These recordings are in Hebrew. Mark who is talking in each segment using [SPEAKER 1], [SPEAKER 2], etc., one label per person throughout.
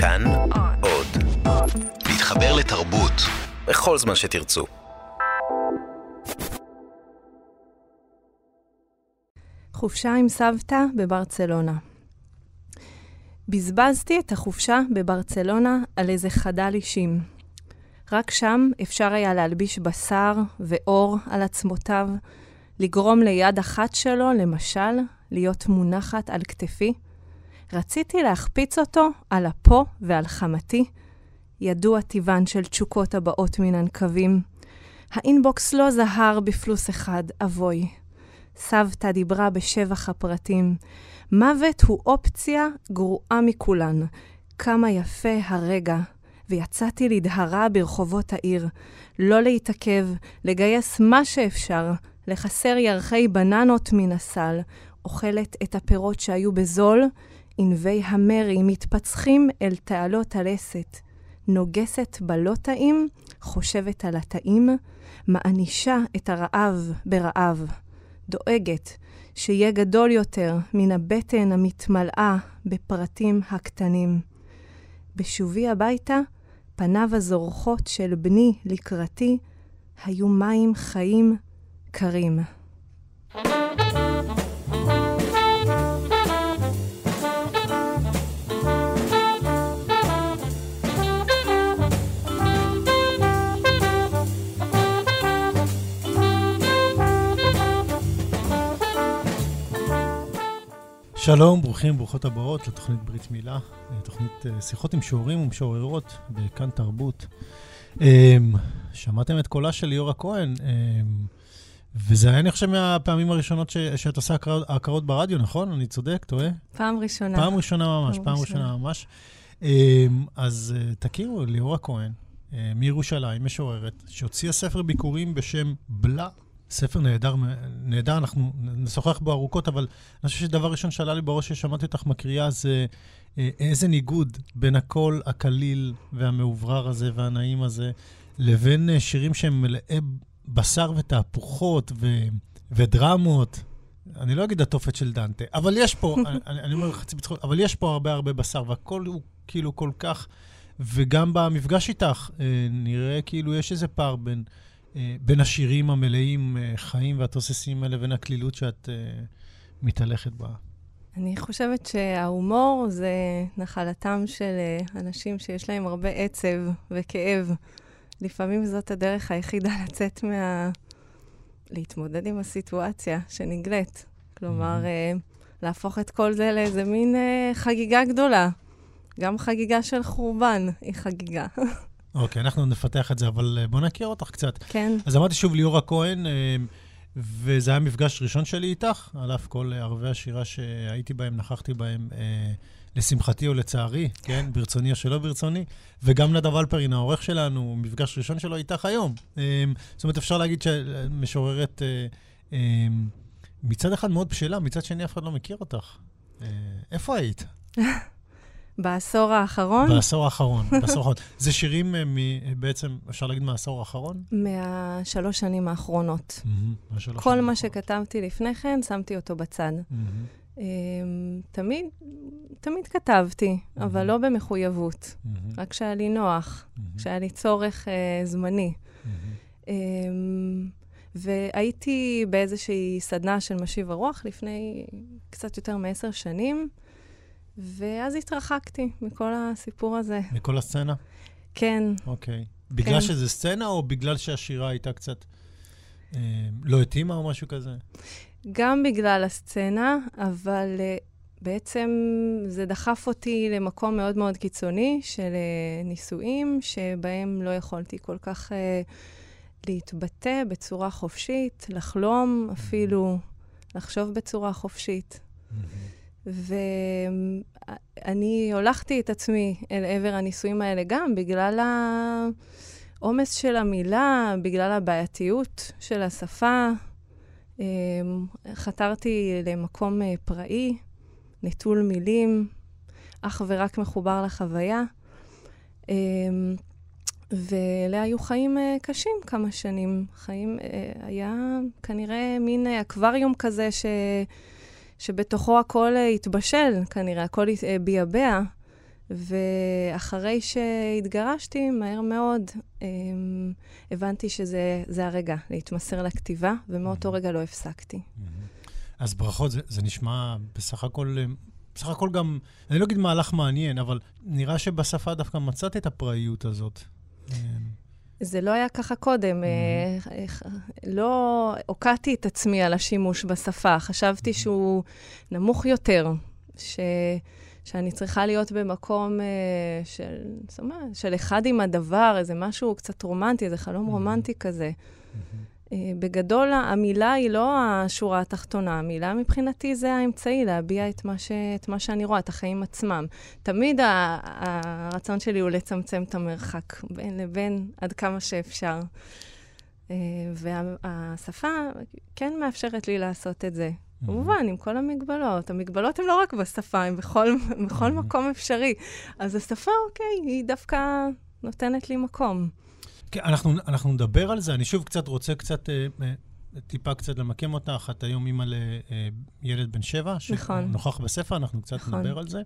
[SPEAKER 1] כאן עוד. להתחבר לתרבות בכל זמן שתרצו.
[SPEAKER 2] חופשה עם סבתא בברצלונה. בזבזתי את החופשה בברצלונה על איזה חדל אישים. רק שם אפשר היה להלביש בשר ואור על עצמותיו, לגרום ליד אחת שלו, למשל, להיות מונחת על כתפי. רציתי להחפיץ אותו על אפו ועל חמתי. ידוע טיבן של תשוקות הבאות מן הנקבים. האינבוקס לא זהר בפלוס אחד, אבוי. סבתא דיברה בשבח הפרטים. מוות הוא אופציה גרועה מכולן. כמה יפה הרגע. ויצאתי לדהרה ברחובות העיר. לא להתעכב, לגייס מה שאפשר, לחסר ירחי בננות מן הסל, אוכלת את הפירות שהיו בזול, ענבי המרי מתפצחים אל תעלות הלסת. נוגסת בלא טעים, חושבת על הטעים, מענישה את הרעב ברעב. דואגת שיהיה גדול יותר מן הבטן המתמלאה בפרטים הקטנים. בשובי הביתה, פניו הזורחות של בני לקראתי היו מים חיים קרים.
[SPEAKER 3] שלום, ברוכים, ברוכות הבאות לתוכנית ברית מילה, תוכנית אה, שיחות עם שוערים ומשוררות בכאן תרבות. אמ, שמעתם את קולה של ליאורה כהן, וזה היה, אני חושב, מהפעמים הראשונות ש, שאת עושה הכרות ברדיו, נכון? אני צודק? טועה?
[SPEAKER 2] פעם ראשונה.
[SPEAKER 3] פעם ראשונה ממש, פעם, פעם ראשונה ממש. אז אה, תכירו, ליאורה כהן, אה, מירושלים, משוררת, שהוציאה ספר ביקורים בשם בלה. ספר נהדר, נהדר, אנחנו נשוחח בו ארוכות, אבל אני חושב שדבר ראשון שעלה לי בראש ששמעתי אותך מקריאה זה אה, איזה ניגוד בין הקול הקליל והמאוברר הזה והנעים הזה, לבין אה, שירים שהם מלאי בשר ותהפוכות ו, ודרמות. אני לא אגיד התופת של דנטה, אבל יש פה, אני, אני אומר חצי בצחוק, אבל יש פה הרבה הרבה בשר, והכל הוא כאילו כל כך, וגם במפגש איתך, אה, נראה כאילו יש איזה פער בין... אה, בין השירים המלאים אה, חיים והתוססים האלה, לבין הקלילות שאת uh, מתהלכת בה?
[SPEAKER 2] אני חושבת שההומור זה נחלתם של אנשים שיש להם הרבה עצב וכאב. לפעמים זאת הדרך היחידה לצאת מה... להתמודד עם הסיטואציה שנגלית. כלומר, mm-hmm. להפוך את כל זה לאיזה מין חגיגה גדולה. גם חגיגה של חורבן היא חגיגה.
[SPEAKER 3] אוקיי, אנחנו נפתח את זה, אבל אה, בוא נכיר אותך קצת.
[SPEAKER 2] כן.
[SPEAKER 3] אז אמרתי שוב ליאורה כהן, אה, וזה היה מפגש ראשון שלי איתך, על אף כל ערבי השירה שהייתי בהם, נכחתי בהם, אה, לשמחתי או לצערי, כן, ברצוני או שלא ברצוני. וגם נדב אלפרין, העורך שלנו, מפגש ראשון שלו איתך היום. זאת אומרת, אפשר להגיד שמשוררת מצד אחד מאוד בשלה, מצד שני אף אחד לא מכיר אותך. איפה היית?
[SPEAKER 2] בעשור האחרון?
[SPEAKER 3] בעשור האחרון, בעשור האחרון. זה שירים אה, בעצם, אפשר להגיד מהעשור האחרון?
[SPEAKER 2] מהשלוש שנים האחרונות. כל מה שכתבתי לפני כן, שמתי אותו בצד. אמ, תמיד, תמיד כתבתי, אבל לא במחויבות. רק כשהיה לי נוח, כשהיה לי צורך אה, זמני. אמ, והייתי באיזושהי סדנה של משיב הרוח לפני קצת יותר מעשר שנים. ואז התרחקתי מכל הסיפור הזה.
[SPEAKER 3] מכל הסצנה?
[SPEAKER 2] כן.
[SPEAKER 3] אוקיי. בגלל כן. שזה סצנה, או בגלל שהשירה הייתה קצת אה, לא התאימה או משהו כזה?
[SPEAKER 2] גם בגלל הסצנה, אבל אה, בעצם זה דחף אותי למקום מאוד מאוד קיצוני של אה, נישואים, שבהם לא יכולתי כל כך אה, להתבטא בצורה חופשית, לחלום אפילו, לחשוב בצורה חופשית. Mm-hmm. ואני הולכתי את עצמי אל עבר הניסויים האלה גם בגלל העומס של המילה, בגלל הבעייתיות של השפה. אמ, חתרתי למקום אה, פראי, נטול מילים, אך ורק מחובר לחוויה. אמ, ואלה היו חיים אה, קשים כמה שנים. חיים, אה, היה כנראה מין אקווריום כזה ש... שבתוכו הכל אה, התבשל, כנראה, הכל אה, ביעבע, ואחרי שהתגרשתי, מהר מאוד um, הבנתי שזה הרגע להתמסר לכתיבה, ומאותו mm-hmm. רגע לא הפסקתי. Mm-hmm.
[SPEAKER 3] אז ברכות, זה, זה נשמע בסך הכל, בסך הכל גם, אני לא אגיד מהלך מעניין, אבל נראה שבשפה דווקא מצאת את הפראיות הזאת.
[SPEAKER 2] זה לא היה ככה קודם. Mm-hmm. לא הוקעתי את עצמי על השימוש בשפה. חשבתי mm-hmm. שהוא נמוך יותר, ש... שאני צריכה להיות במקום uh, של, זאת אומרת, של אחד עם הדבר, איזה משהו קצת רומנטי, איזה חלום mm-hmm. רומנטי כזה. Mm-hmm. Uh, בגדול, המילה היא לא השורה התחתונה, המילה מבחינתי זה האמצעי להביע את מה, ש, את מה שאני רואה, את החיים עצמם. תמיד ה, הרצון שלי הוא לצמצם את המרחק בין לבין עד כמה שאפשר. Uh, והשפה כן מאפשרת לי לעשות את זה. כמובן, עם כל המגבלות. המגבלות הן לא רק בשפה, הן בכל, בכל מקום אפשרי. אז השפה, אוקיי, היא דווקא נותנת לי מקום.
[SPEAKER 3] כן, אנחנו, אנחנו נדבר על זה. אני שוב קצת רוצה קצת, אה, אה טיפה קצת למקם אותך. את היום אימא לילד אה, בן שבע, נכון. שנוכח בספר, אנחנו קצת נכון. נדבר על זה.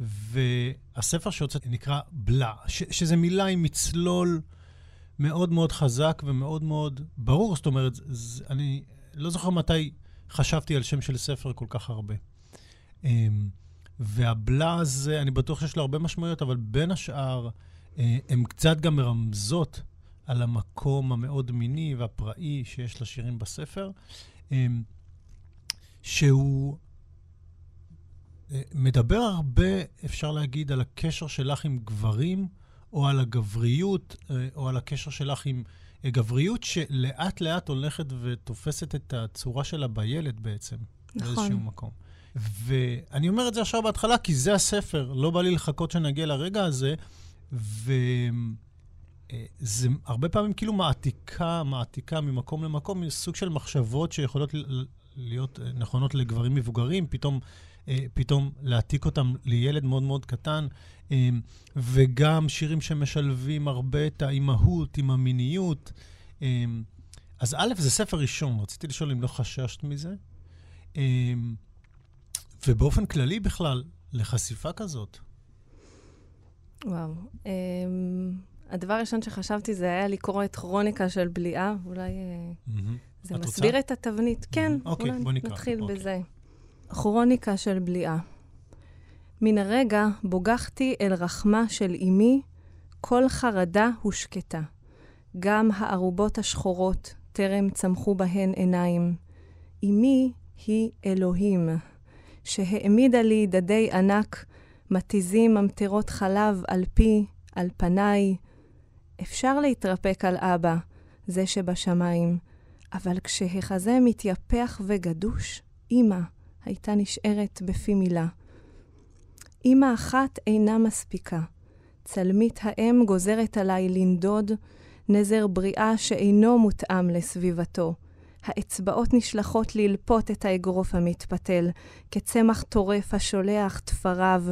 [SPEAKER 3] והספר שהוצאת נקרא בלה, ש, שזה מילה עם מצלול מאוד מאוד חזק ומאוד מאוד ברור. זאת אומרת, זה, אני לא זוכר מתי... חשבתי על שם של ספר כל כך הרבה. אמ, והבלה הזה, אני בטוח שיש לו הרבה משמעויות, אבל בין השאר, הן קצת גם מרמזות על המקום המאוד מיני והפראי שיש לשירים בספר, אמ, שהוא אה, מדבר הרבה, אפשר להגיד, על הקשר שלך עם גברים, או על הגבריות, אה, או על הקשר שלך עם גבריות שלאט לאט הולכת ותופסת את הצורה שלה בילד בעצם, נכון. באיזשהו מקום. ואני אומר את זה עכשיו בהתחלה, כי זה הספר, לא בא לי לחכות שנגיע לרגע הזה, וזה הרבה פעמים כאילו מעתיקה, מעתיקה ממקום למקום, סוג של מחשבות שיכולות להיות נכונות לגברים מבוגרים, פתאום, פתאום להעתיק אותם לילד מאוד מאוד קטן. וגם שירים שמשלבים הרבה את האימהות עם המיניות. אז א', זה ספר ראשון, רציתי לשאול אם לא חששת מזה. ובאופן כללי בכלל, לחשיפה כזאת.
[SPEAKER 2] וואו. הדבר הראשון שחשבתי זה היה לקרוא את כרוניקה של בליעה, אולי mm-hmm. זה מסביר רוצה? את התבנית. Mm-hmm. כן,
[SPEAKER 3] אוקיי,
[SPEAKER 2] אולי
[SPEAKER 3] בוא נקרא.
[SPEAKER 2] נתחיל אוקיי. בזה. כרוניקה של בליעה. מן הרגע בוגחתי אל רחמה של אמי, כל חרדה הושקטה. גם הערובות השחורות טרם צמחו בהן עיניים. אמי היא אלוהים, שהעמידה לי דדי ענק, מתיזים ממטרות חלב על פי, על פניי. אפשר להתרפק על אבא, זה שבשמיים, אבל כשהחזה מתייפח וגדוש, אמא הייתה נשארת בפי מילה. אמא אחת אינה מספיקה. צלמית האם גוזרת עליי לנדוד נזר בריאה שאינו מותאם לסביבתו. האצבעות נשלחות ללפות את האגרוף המתפתל, כצמח טורף השולח תפריו.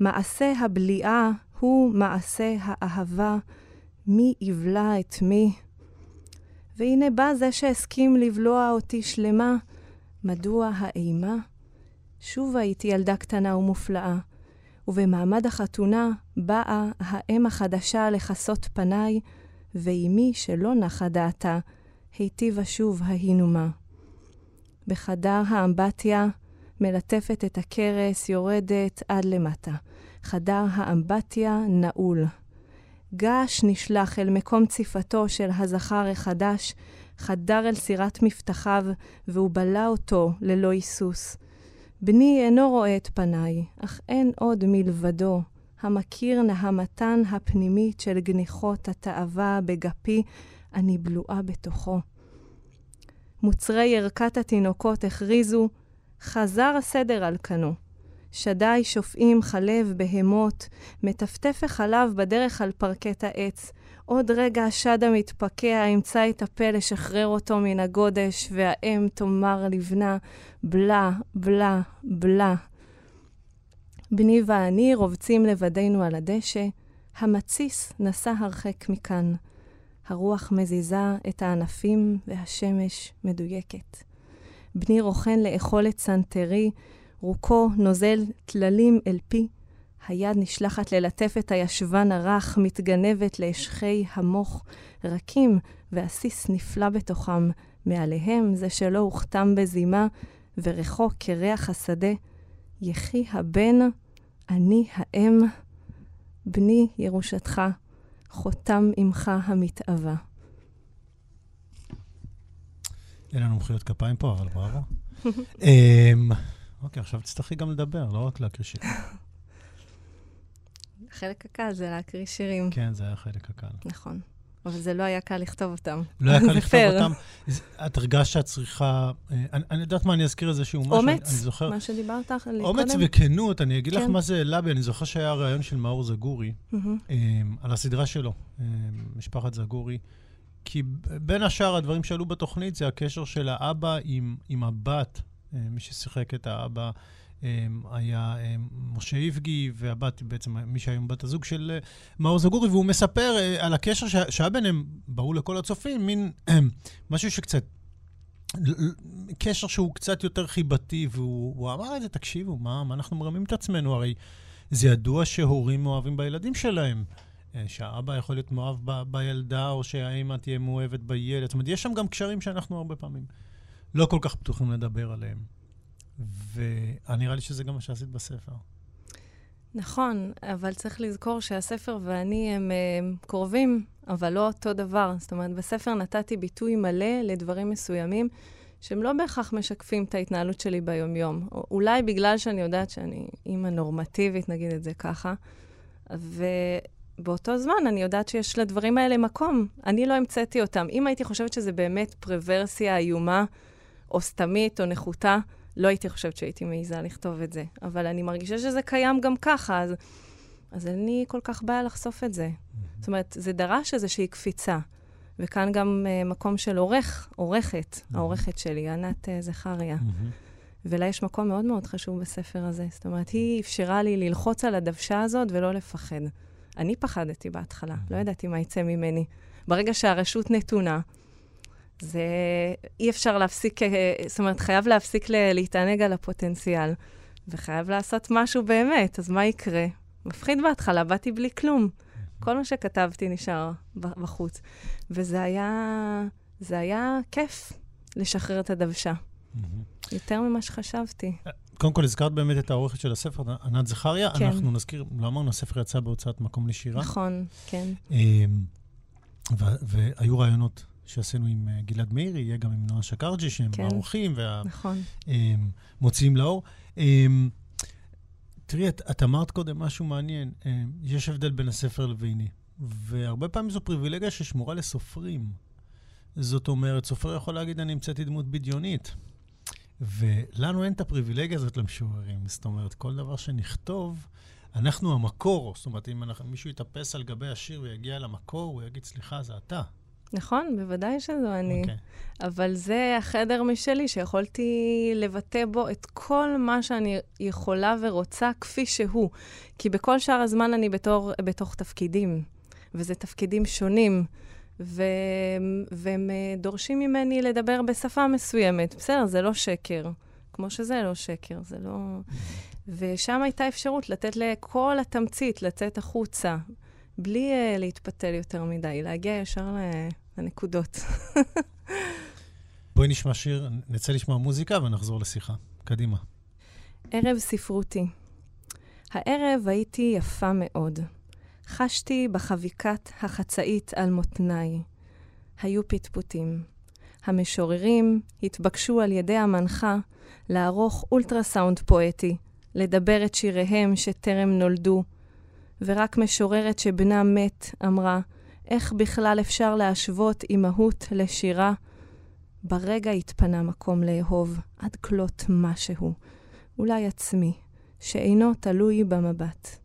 [SPEAKER 2] מעשה הבליעה הוא מעשה האהבה, מי יבלע את מי. והנה בא זה שהסכים לבלוע אותי שלמה. מדוע האימה? שוב הייתי ילדה קטנה ומופלאה. ובמעמד החתונה באה האם החדשה לכסות פניי, ואימי שלא נחה דעתה, היטיבה שוב ההינומה. בחדר האמבטיה מלטפת את הכרס, יורדת עד למטה. חדר האמבטיה נעול. געש נשלח אל מקום ציפתו של הזכר החדש, חדר אל סירת מבטחיו, והוא בלע אותו ללא היסוס. בני אינו רואה את פניי, אך אין עוד מלבדו, המכיר נהמתן הפנימית של גניחות התאווה בגפי, אני בלועה בתוכו. מוצרי ערכת התינוקות הכריזו, חזר הסדר על כנו. שדי שופעים חלב בהמות, מטפטף החלב בדרך על פרקט העץ, עוד רגע השד המתפקע ימצא את הפה לשחרר אותו מן הגודש, והאם תאמר לבנה, בלה, בלה, בלה. בני ואני רובצים לבדנו על הדשא, המתסיס נסע הרחק מכאן. הרוח מזיזה את הענפים והשמש מדויקת. בני רוכן לאכול את סנטרי, רוקו נוזל טללים אל פי, היד נשלחת ללטף את הישבן הרך, מתגנבת לאשכי המוך, רכים, ועסיס נפלא בתוכם. מעליהם זה שלא הוכתם בזימה, וריחו כריח השדה. יחי הבן, אני האם, בני ירושתך, חותם עמך המתאווה.
[SPEAKER 3] אין לנו מחיאות כפיים פה, אבל בראבו. אוקיי, עכשיו תצטרכי גם לדבר, לא רק להקריא שירים.
[SPEAKER 2] החלק הקל זה להקריא שירים.
[SPEAKER 3] כן, זה היה החלק הקל.
[SPEAKER 2] נכון. אבל זה לא היה קל לכתוב אותם.
[SPEAKER 3] לא היה קל לכתוב אותם. את הרגשת שאת צריכה... אה, אני יודעת מה, אני אזכיר איזשהו משהו.
[SPEAKER 2] אומץ, מה שדיברת
[SPEAKER 3] קודם. אומץ וכנות, אני אגיד לך כן. מה זה העלה בי. אני זוכר שהיה ראיון של מאור זגורי, אמ, על הסדרה שלו, אמ, משפחת זגורי. כי בין השאר הדברים שעלו בתוכנית זה הקשר של האבא עם הבת, אה, מי ששיחק את האבא. אמ, היה אמ, משה איבגי, והבת, בעצם מי שהיום בת הזוג של אה, מאור זגורי, והוא מספר אה, על הקשר שהיה ביניהם, ברור לכל הצופים, מין משהו שקצת... קשר שהוא קצת יותר חיבתי, והוא אמר את זה, תקשיבו, מה, מה אנחנו מרמים את עצמנו? הרי זה ידוע שהורים מאוהבים בילדים שלהם. אה, שהאבא יכול להיות מאוהב ב, בילדה, או שהאמא תהיה מאוהבת בילד. זאת אומרת, יש שם גם קשרים שאנחנו הרבה פעמים לא כל כך פתוחים לדבר עליהם. ונראה לי שזה גם מה שעשית בספר.
[SPEAKER 2] נכון, אבל צריך לזכור שהספר ואני הם, הם קרובים, אבל לא אותו דבר. זאת אומרת, בספר נתתי ביטוי מלא לדברים מסוימים שהם לא בהכרח משקפים את ההתנהלות שלי ביומיום. או אולי בגלל שאני יודעת שאני אימא נורמטיבית, נגיד את זה ככה, ובאותו זמן אני יודעת שיש לדברים האלה מקום. אני לא המצאתי אותם. אם הייתי חושבת שזה באמת פרוורסיה איומה, או סתמית, או נחותה, לא הייתי חושבת שהייתי מעיזה לכתוב את זה. אבל אני מרגישה שזה קיים גם ככה, אז, אז אין לי כל כך בעיה לחשוף את זה. זאת אומרת, זה דרש איזושהי קפיצה. וכאן גם uh, מקום של עורך, עורכת. העורכת שלי, ענת uh, זכריה. ולה יש מקום מאוד מאוד חשוב בספר הזה. זאת אומרת, היא אפשרה לי ללחוץ על הדוושה הזאת ולא לפחד. אני פחדתי בהתחלה. לא ידעתי מה יצא ממני. ברגע שהרשות נתונה, זה אי אפשר להפסיק, אה, זאת אומרת, חייב להפסיק להתענג על הפוטנציאל, וחייב לעשות משהו באמת, אז מה יקרה? מפחיד בהתחלה, באתי בלי כלום. כל מה שכתבתי נשאר בחוץ. וזה היה, זה היה כיף לשחרר את הדוושה. יותר ממה שחשבתי.
[SPEAKER 3] אה, קודם כל, הזכרת באמת את העורכת של הספר, ענת זכריה. כן. אנחנו נזכיר, לא אמרנו, הספר יצא בהוצאת מקום לשירה.
[SPEAKER 2] נכון, כן.
[SPEAKER 3] אמ, והיו רעיונות שעשינו עם uh, גלעד מאירי, יהיה גם עם נועה שקרג'י, שהם כן, האורחים והמוציאים נכון. לאור. תראי, את, את אמרת קודם משהו מעניין. יש הבדל בין הספר לביני, והרבה פעמים זו פריבילגיה ששמורה לסופרים. זאת אומרת, סופר יכול להגיד, אני המצאתי דמות בדיונית. ולנו אין את הפריבילגיה הזאת למשוררים. זאת אומרת, כל דבר שנכתוב, אנחנו המקור. זאת אומרת, אם אנחנו, מישהו יתאפס על גבי השיר ויגיע למקור, הוא יגיד, סליחה, זה אתה.
[SPEAKER 2] נכון, בוודאי שזו אני. Okay. אוקיי. אבל זה החדר משלי, שיכולתי לבטא בו את כל מה שאני יכולה ורוצה כפי שהוא. כי בכל שאר הזמן אני בתור, בתוך תפקידים, וזה תפקידים שונים. ו... והם אה, דורשים ממני לדבר בשפה מסוימת. בסדר, זה לא שקר. כמו שזה לא שקר, זה לא... ושם הייתה אפשרות לתת לכל התמצית לצאת החוצה. בלי uh, להתפתל יותר מדי, להגיע ישר לנקודות.
[SPEAKER 3] בואי נשמע שיר, נצא לשמוע מוזיקה ונחזור לשיחה. קדימה.
[SPEAKER 2] ערב ספרותי. הערב הייתי יפה מאוד. חשתי בחביקת החצאית על מותניי. היו פטפוטים. המשוררים התבקשו על ידי המנחה לערוך אולטרסאונד פואטי, לדבר את שיריהם שטרם נולדו, ורק משוררת שבנה מת אמרה, איך בכלל אפשר להשוות אימהות לשירה? ברגע התפנה מקום לאהוב, עד כלות משהו, אולי עצמי, שאינו תלוי במבט.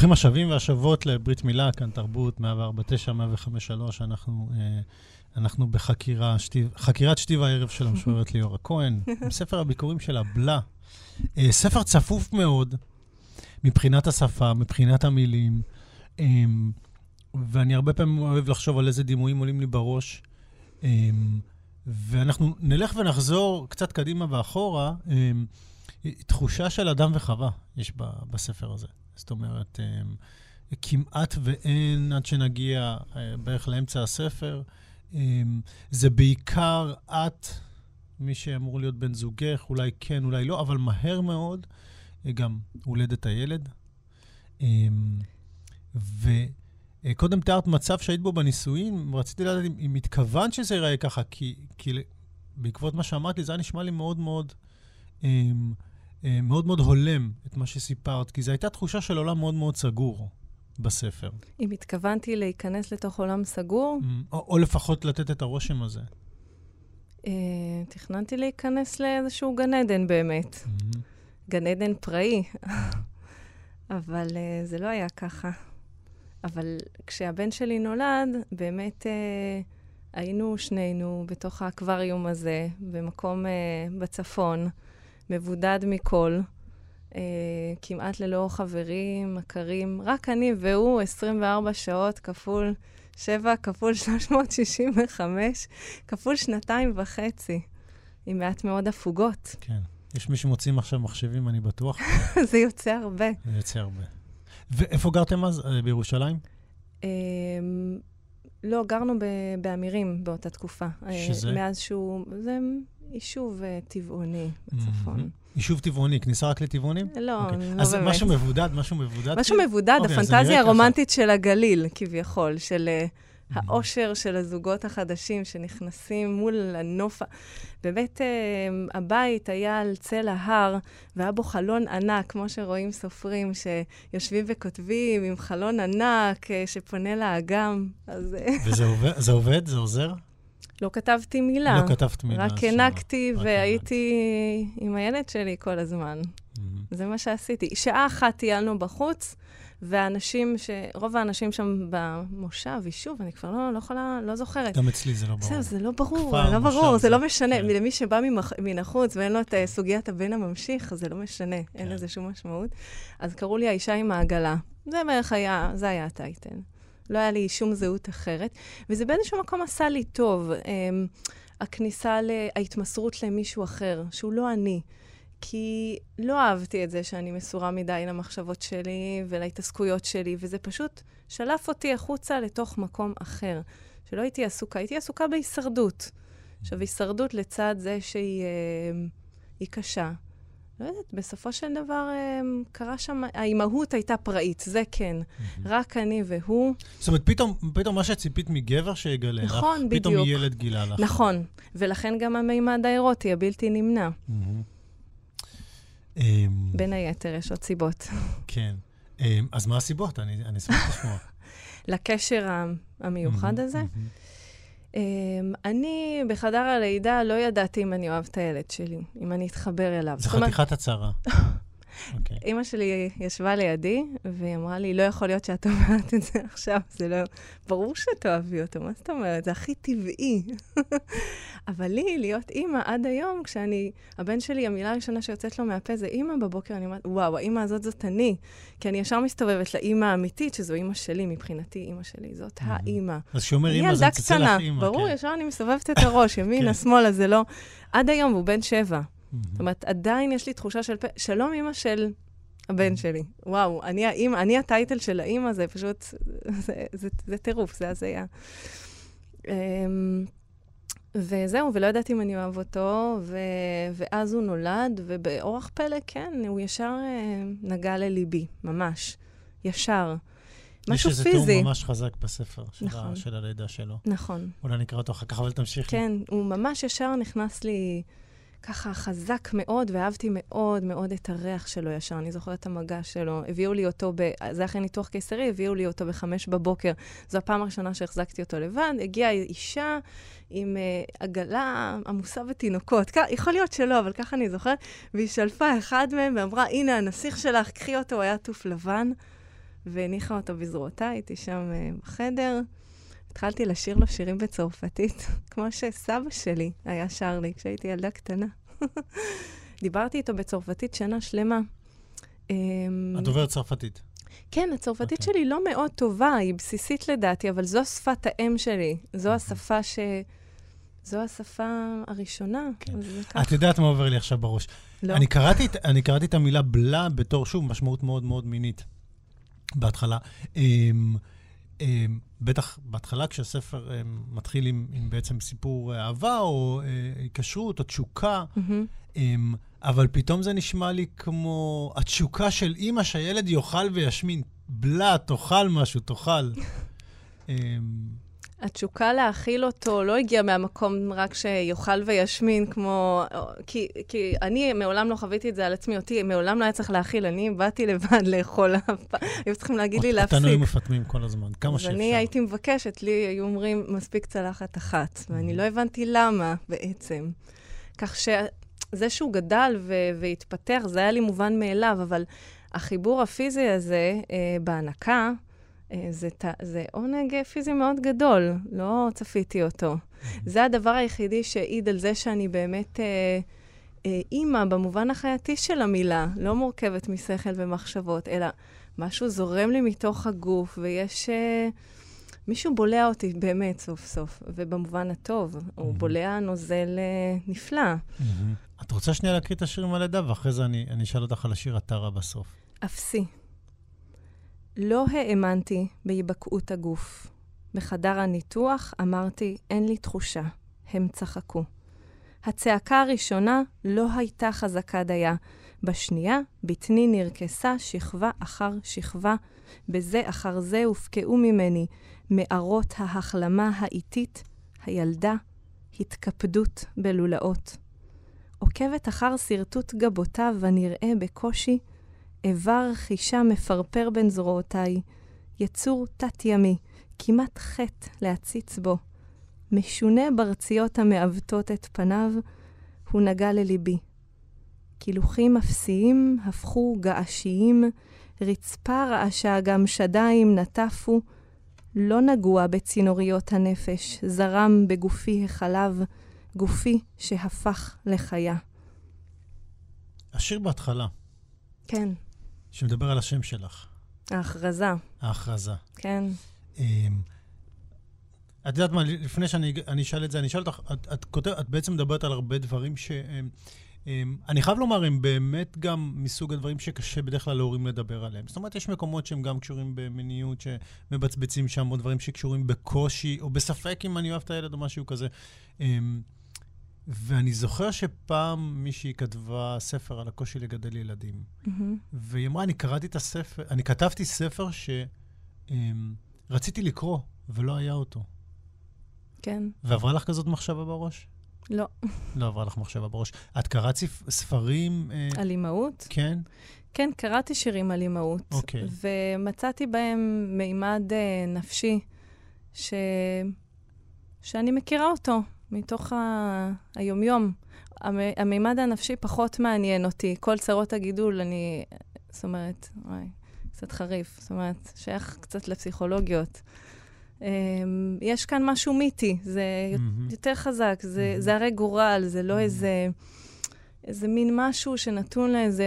[SPEAKER 3] ברוכים השבים והשבות לברית מילה, כאן תרבות 149, 105, אנחנו, אה, אנחנו בחקירה, שתיב, חקירת שתיב הערב של המשוררת ליאורה כהן, עם ספר הביקורים של הבלה. אה, ספר צפוף מאוד מבחינת השפה, מבחינת המילים, אה, ואני הרבה פעמים אוהב לחשוב על איזה דימויים עולים לי בראש. אה, ואנחנו נלך ונחזור קצת קדימה ואחורה. אה, תחושה של אדם וחווה יש בספר הזה. זאת אומרת, אה, כמעט ואין עד שנגיע אה, בערך לאמצע הספר. אה, זה בעיקר את, מי שאמור להיות בן זוגך, אולי כן, אולי לא, אבל מהר מאוד גם הולדת הילד. וקודם תיארת מצב שהיית בו בנישואין, רציתי לדעת אם, אם התכוונת שזה ייראה ככה, כי, כי בעקבות מה שאמרת לי, זה היה נשמע לי מאוד מאוד... אה, מאוד מאוד הולם את מה שסיפרת, כי זו הייתה תחושה של עולם מאוד מאוד סגור בספר.
[SPEAKER 2] אם התכוונתי להיכנס לתוך עולם סגור?
[SPEAKER 3] Mm, או, או לפחות לתת את הרושם הזה.
[SPEAKER 2] Uh, תכננתי להיכנס לאיזשהו גן עדן באמת. Mm-hmm. גן עדן פראי. אבל uh, זה לא היה ככה. אבל כשהבן שלי נולד, באמת uh, היינו שנינו בתוך האקווריום הזה, במקום uh, בצפון. מבודד מכל, אה, כמעט ללא חברים, מכרים, רק אני והוא 24 שעות כפול 7 כפול 365, כפול שנתיים וחצי, עם מעט מאוד הפוגות.
[SPEAKER 3] כן. יש מי שמוצאים עכשיו מחשבים, אני בטוח.
[SPEAKER 2] זה יוצא הרבה.
[SPEAKER 3] זה יוצא הרבה. ואיפה גרתם אז? אה, בירושלים?
[SPEAKER 2] אה, לא, גרנו באמירים באותה תקופה.
[SPEAKER 3] שזה?
[SPEAKER 2] אה, מאז שהוא... זה יישוב uh, טבעוני בצפון.
[SPEAKER 3] יישוב טבעוני, כניסה רק לטבעונים?
[SPEAKER 2] לא, okay. אוקיי. לא
[SPEAKER 3] אז באמת. אז משהו מבודד, משהו מבודד?
[SPEAKER 2] משהו כאילו? מבודד, okay, אוקיי, הפנטזיה הרומנטית של הגליל, כביכול, של uh, האושר של הזוגות החדשים שנכנסים מול הנוף. באמת, הבית היה על צל ההר, והיה בו חלון ענק, כמו שרואים סופרים שיושבים וכותבים, עם חלון ענק שפונה לאגם.
[SPEAKER 3] אז... וזה עובד? זה עובד? זה עוזר?
[SPEAKER 2] לא כתבתי מילה.
[SPEAKER 3] לא כתבת מילה.
[SPEAKER 2] רק הענקתי והייתי עם הילד שלי כל הזמן. Mm-hmm. זה מה שעשיתי. שעה אחת טיילנו בחוץ, והאנשים, ש... רוב האנשים שם במושב, יישוב, אני כבר לא, לא יכולה, לא זוכרת.
[SPEAKER 3] גם אצלי זה לא ברור.
[SPEAKER 2] זהו, זה לא ברור, לא ברור, זה לא משנה. כן. למי שבא ממח... מן החוץ ואין לו את אה, סוגיית הבן הממשיך, זה לא משנה, כן. אין לזה שום משמעות. אז קראו לי האישה עם העגלה. זה בערך היה, זה היה הטייטל. לא היה לי שום זהות אחרת, וזה באיזשהו מקום עשה לי טוב. אמ, הכניסה, לה, ההתמסרות למישהו אחר, שהוא לא אני. כי לא אהבתי את זה שאני מסורה מדי למחשבות שלי ולהתעסקויות שלי, וזה פשוט שלף אותי החוצה לתוך מקום אחר. שלא הייתי עסוקה, הייתי עסוקה בהישרדות. עכשיו, הישרדות לצד זה שהיא אה, קשה, לא יודעת, בסופו של דבר אמ, קרה שם, האימהות הייתה פראית, זה כן. Mm-hmm. רק אני והוא.
[SPEAKER 3] זאת אומרת, פתאום, פתאום מה שציפית מגבר שיגלה לך,
[SPEAKER 2] נכון,
[SPEAKER 3] בדיוק. פתאום ילד גילה לך.
[SPEAKER 2] נכון, ולכן גם המימד האירוטי, הבלתי נמנע. Mm-hmm. בין היתר, יש עוד סיבות.
[SPEAKER 3] כן. אמ, אז מה הסיבות? אני, אשמח לשמוע.
[SPEAKER 2] לקשר המיוחד הזה. אני בחדר הלידה לא ידעתי אם אני אוהב את הילד שלי, אם אני אתחבר אליו.
[SPEAKER 3] זה חתיכת הצהרה.
[SPEAKER 2] Okay. אוקיי. אימא שלי ישבה לידי, והיא אמרה לי, לא יכול להיות שאת אומרת את זה עכשיו, זה לא... ברור שאת אוהבי אותו, מה זאת אומרת? זה הכי טבעי. אבל לי, להיות אימא עד היום, כשאני... הבן שלי, המילה הראשונה שיוצאת לו מהפה זה אימא בבוקר, אני אומרת, וואו, האימא הזאת זאת אני. כי אני ישר מסתובבת לאימא האמיתית, שזו אימא שלי, מבחינתי אימא שלי, זאת האימא.
[SPEAKER 3] אז כשאומר אימא, זה מצלצל לך אימא.
[SPEAKER 2] ברור, כן. ישר אני מסובבת את הראש, ימינה, כן. שמאלה, זה לא... עד היום, הוא בן שבע. זאת אומרת, עדיין יש לי תחושה של... שלום, אימא של הבן שלי. וואו, אני האימא, אני הטייטל של האימא, זה פשוט... זה, זה, זה טירוף, זה הזיה. אמ, וזהו, ולא ידעתי אם אני אוהב אותו, ו... ואז הוא נולד, ובאורח פלא, כן, הוא ישר אה, נגע לליבי, ממש. ישר. משהו פיזי. יש איזה
[SPEAKER 3] תיאור ממש חזק בספר של, נכון. ה... של הלידה שלו.
[SPEAKER 2] נכון.
[SPEAKER 3] אולי נקרא אותו אחר כך, אבל תמשיכי.
[SPEAKER 2] כן, הוא ממש ישר נכנס לי... ככה חזק מאוד, ואהבתי מאוד מאוד את הריח שלו ישר. אני זוכרת את המגע שלו. הביאו לי אותו, ב... זה אחרי ניתוח קיסרי, הביאו לי אותו בחמש בבוקר. זו הפעם הראשונה שהחזקתי אותו לבד. הגיעה אישה עם uh, עגלה עמוסה בתינוקות. כ... יכול להיות שלא, אבל ככה אני זוכרת. והיא שלפה אחד מהם ואמרה, הנה הנסיך שלך, קחי אותו, הוא היה עטוף לבן. והניחה אותו בזרועותיי, הייתי שם uh, בחדר. התחלתי לשיר לו שירים בצרפתית, כמו שסבא שלי היה שר לי כשהייתי ילדה קטנה. דיברתי איתו בצרפתית שנה שלמה.
[SPEAKER 3] אמ, את דוברת צרפתית.
[SPEAKER 2] כן, הצרפתית okay. אוקיי. שלי לא מאוד טובה, היא בסיסית לדעתי, אבל זו שפת האם שלי. זו okay. השפה ש... זו השפה הראשונה. כן.
[SPEAKER 3] את יודעת מה עובר לי עכשיו בראש. לא. אני קראתי, אני קראתי את המילה בלה בתור, שוב, משמעות מאוד מאוד מינית בהתחלה. אמ, בטח בהתחלה, כשהספר מתחיל עם, עם בעצם סיפור אהבה, או אה, היקשרות, או תשוקה, mm-hmm. אבל פתאום זה נשמע לי כמו התשוקה של אימא שהילד יאכל וישמין. בלה, תאכל משהו, תאכל.
[SPEAKER 2] התשוקה להאכיל אותו לא הגיעה מהמקום רק שיאכל וישמין, כמו... כי, כי אני מעולם לא חוויתי את זה על עצמי, אותי מעולם לא היה צריך להאכיל, אני באתי לבד לאכול, היו צריכים להגיד לי להפסיק.
[SPEAKER 3] אותנו היו מפטמים כל הזמן, כמה שאפשר.
[SPEAKER 2] ואני הייתי מבקשת, לי היו אומרים, מספיק צלחת אחת, ואני לא הבנתי למה בעצם. כך שזה שהוא גדל והתפתח, זה היה לי מובן מאליו, אבל החיבור הפיזי הזה אה, בהנקה, זה, זה עונג פיזי מאוד גדול, לא צפיתי אותו. זה הדבר היחידי שהעיד על זה שאני באמת אה, אה, אימא במובן החייתי של המילה, לא מורכבת משכל ומחשבות, אלא משהו זורם לי מתוך הגוף, ויש... אה, מישהו בולע אותי באמת סוף סוף, ובמובן הטוב. הוא בולע נוזל אה, נפלא.
[SPEAKER 3] את רוצה שנייה להקריא את השיר עם הלידה, ואחרי זה אני, אני אשאל אותך על השיר הטרה בסוף.
[SPEAKER 2] אפסי. לא האמנתי בהיבקעות הגוף. בחדר הניתוח אמרתי, אין לי תחושה. הם צחקו. הצעקה הראשונה לא הייתה חזקה דייה. בשנייה, בטני נרקסה שכבה אחר שכבה, בזה אחר זה הופקעו ממני מערות ההחלמה האיטית, הילדה, התקפדות בלולאות. עוקבת אחר שרטוט גבותיו הנראה בקושי, איבר חישה מפרפר בין זרועותיי, יצור תת-ימי, כמעט חטא להציץ בו. משונה ברציות המעוותות את פניו, הוא נגע לליבי. קילוחים אפסיים הפכו געשיים, רצפה רעשה גם שדיים נטפו, לא נגוע בצינוריות הנפש, זרם בגופי החלב, גופי שהפך לחיה.
[SPEAKER 3] השיר בהתחלה.
[SPEAKER 2] כן.
[SPEAKER 3] שמדבר על השם שלך.
[SPEAKER 2] ההכרזה.
[SPEAKER 3] ההכרזה.
[SPEAKER 2] כן. Um,
[SPEAKER 3] את יודעת מה, לפני שאני אשאל את זה, אני אשאל אותך, את, את, כותב, את בעצם מדברת על הרבה דברים ש... אני חייב לומר, הם באמת גם מסוג הדברים שקשה בדרך כלל להורים לדבר עליהם. זאת אומרת, יש מקומות שהם גם קשורים במיניות, שמבצבצים שם, או דברים שקשורים בקושי, או בספק אם אני אוהב את הילד או משהו כזה. ואני זוכר שפעם מישהי כתבה ספר על הקושי לגדל ילדים. Mm-hmm. והיא אמרה, אני קראתי את הספר, אני כתבתי ספר שרציתי לקרוא, ולא היה אותו.
[SPEAKER 2] כן.
[SPEAKER 3] ועברה לך כזאת מחשבה בראש?
[SPEAKER 2] לא.
[SPEAKER 3] לא עברה לך מחשבה בראש. את קראת ספרים...
[SPEAKER 2] אה... על אימהות?
[SPEAKER 3] כן.
[SPEAKER 2] כן, קראתי שירים על אימהות.
[SPEAKER 3] אוקיי.
[SPEAKER 2] ומצאתי בהם מימד אה, נפשי, ש... שאני מכירה אותו. מתוך ה... היומיום. המימד הנפשי פחות מעניין אותי. כל צרות הגידול, אני... זאת אומרת, וואי, קצת חריף. זאת אומרת, שייך קצת לפסיכולוגיות. Um, יש כאן משהו מיתי, זה mm-hmm. יותר חזק, זה, mm-hmm. זה הרי גורל, זה לא mm-hmm. איזה, איזה מין משהו שנתון לאיזה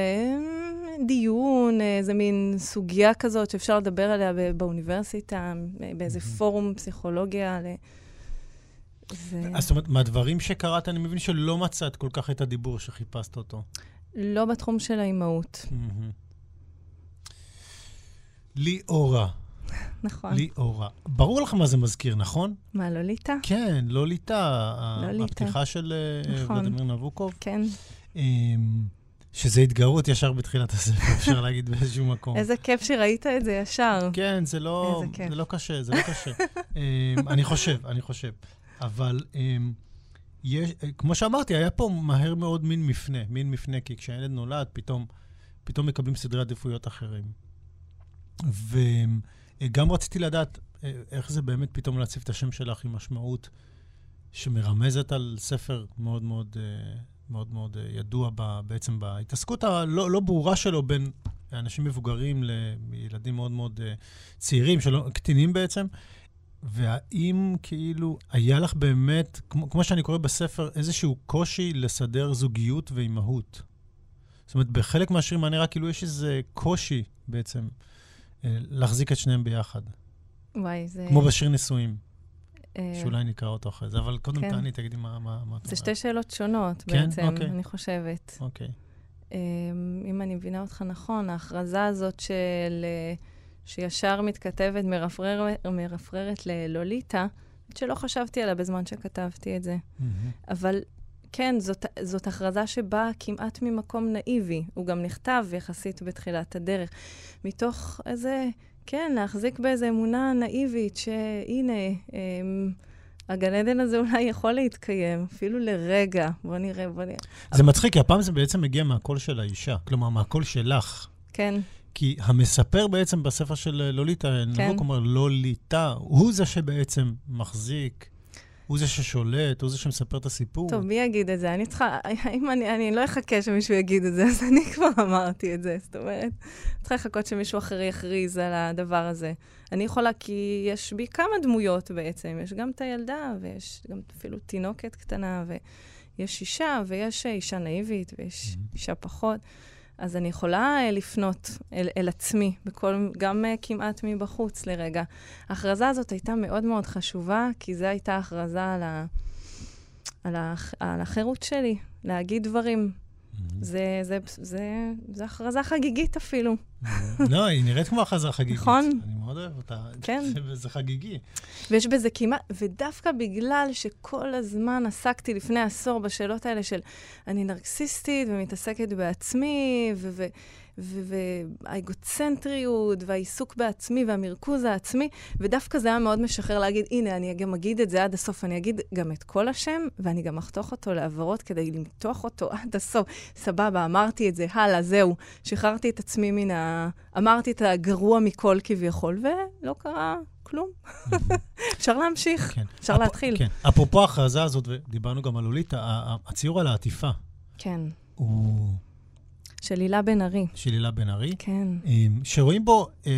[SPEAKER 2] דיון, איזה מין סוגיה כזאת שאפשר לדבר עליה באוניברסיטה, באיזה. פורום פסיכולוגיה.
[SPEAKER 3] ו... אז זאת אומרת, מהדברים שקראת, אני מבין שלא מצאת כל כך את הדיבור שחיפשת אותו.
[SPEAKER 2] לא בתחום של האימהות.
[SPEAKER 3] ליאורה.
[SPEAKER 2] נכון.
[SPEAKER 3] ליאורה. ברור לך מה זה מזכיר, נכון?
[SPEAKER 2] מה, לוליטה?
[SPEAKER 3] כן, לוליטה. לוליטה. הפתיחה של אה, נכון. ולדימיר נבוקוב.
[SPEAKER 2] כן.
[SPEAKER 3] אמ, שזה התגרות ישר בתחילת הספר, אפשר להגיד באיזשהו מקום.
[SPEAKER 2] איזה כיף שראית את זה ישר.
[SPEAKER 3] כן, זה לא, זה לא קשה, זה לא קשה. אמ, אני חושב, אני חושב. אבל um, יש, כמו שאמרתי, היה פה מהר מאוד מין מפנה, מין מפנה, כי כשהילד נולד, פתאום, פתאום מקבלים סדרי עדיפויות אחרים. וגם רציתי לדעת אה, איך זה באמת פתאום להציב את השם שלך עם משמעות שמרמזת על ספר מאוד מאוד, אה, מאוד, מאוד אה, ידוע ב, בעצם בהתעסקות הלא לא ברורה שלו בין לאנשים מבוגרים, לילדים מאוד מאוד צעירים, שלא, קטינים בעצם, והאם כאילו היה לך באמת, כמו, כמו שאני קורא בספר, איזשהו קושי לסדר זוגיות ואימהות? זאת אומרת, בחלק מהשירים היה נראה כאילו יש איזה קושי בעצם אה, להחזיק את שניהם ביחד.
[SPEAKER 2] וואי, זה...
[SPEAKER 3] כמו בשיר נישואים. אה, שאולי נקרא אותו אחרי זה, אבל קודם כן. תעני, תגידי מה... מה,
[SPEAKER 2] מה זה שתי שאלות שונות כן? בעצם, אוקיי. אני חושבת. אוקיי. אמ, אם אני מבינה אותך נכון, ההכרזה הזאת של... אה, שישר מתכתבת, מרפרר, מרפררת ללוליטה, שלא חשבתי עליה בזמן שכתבתי את זה. Mm-hmm. אבל כן, זאת, זאת הכרזה שבאה כמעט ממקום נאיבי. הוא גם נכתב יחסית בתחילת הדרך. מתוך איזה, כן, להחזיק באיזו אמונה נאיבית, שהנה, אמ, הגן עדן הזה אולי יכול להתקיים, אפילו לרגע. בוא נראה, בוא נראה.
[SPEAKER 3] זה מצחיק, כי הפעם זה בעצם מגיע מהקול של האישה, כלומר, מהקול שלך.
[SPEAKER 2] כן.
[SPEAKER 3] כי המספר בעצם בספר של לוליטה, כן. נבוק אומר לוליטה, הוא זה שבעצם מחזיק הוא זה ששולט, הוא זה שמספר את הסיפור.
[SPEAKER 2] טוב, מי יגיד את זה? אני צריכה, אם אני, אני לא אחכה שמישהו יגיד את זה, אז אני כבר אמרתי את זה. זאת אומרת, צריכה לחכות שמישהו אחר יכריז על הדבר הזה. אני יכולה, כי יש בי כמה דמויות בעצם. יש גם את הילדה, ויש גם אפילו תינוקת קטנה, ויש אישה, ויש אישה נאיבית, ויש mm-hmm. אישה פחות. אז אני יכולה uh, לפנות אל, אל עצמי, בכל, גם uh, כמעט מבחוץ לרגע. ההכרזה הזאת הייתה מאוד מאוד חשובה, כי זו הייתה הכרזה על, ה, על, ה, על החירות שלי, להגיד דברים. זה, זה, זה, זה הכרזה חגיגית אפילו.
[SPEAKER 3] לא, היא נראית כמו הכרזה חגיגית.
[SPEAKER 2] נכון.
[SPEAKER 3] אני מאוד אוהב אותה.
[SPEAKER 2] כן.
[SPEAKER 3] זה חגיגי.
[SPEAKER 2] ויש בזה כמעט, ודווקא בגלל שכל הזמן עסקתי לפני עשור בשאלות האלה של אני נרקסיסטית ומתעסקת בעצמי, ו... ו והאגוצנטריות, והעיסוק בעצמי, והמרכוז העצמי, ודווקא זה היה מאוד משחרר להגיד, הנה, אני גם אגיד את זה עד הסוף, אני אגיד גם את כל השם, ואני גם אחתוך אותו לעברות כדי למתוח אותו עד הסוף. סבבה, אמרתי את זה, הלאה, זהו. שחררתי את עצמי מן ה... אמרתי את הגרוע מכל כביכול, ולא קרה כלום. אפשר להמשיך, כן. אפשר אפ... להתחיל. כן.
[SPEAKER 3] אפרופו ההכרזה הזאת, ודיברנו גם על לוליטה, הציור על העטיפה.
[SPEAKER 2] כן.
[SPEAKER 3] הוא...
[SPEAKER 2] של הילה בן ארי.
[SPEAKER 3] של הילה בן ארי?
[SPEAKER 2] כן.
[SPEAKER 3] אמ, שרואים בו אמ,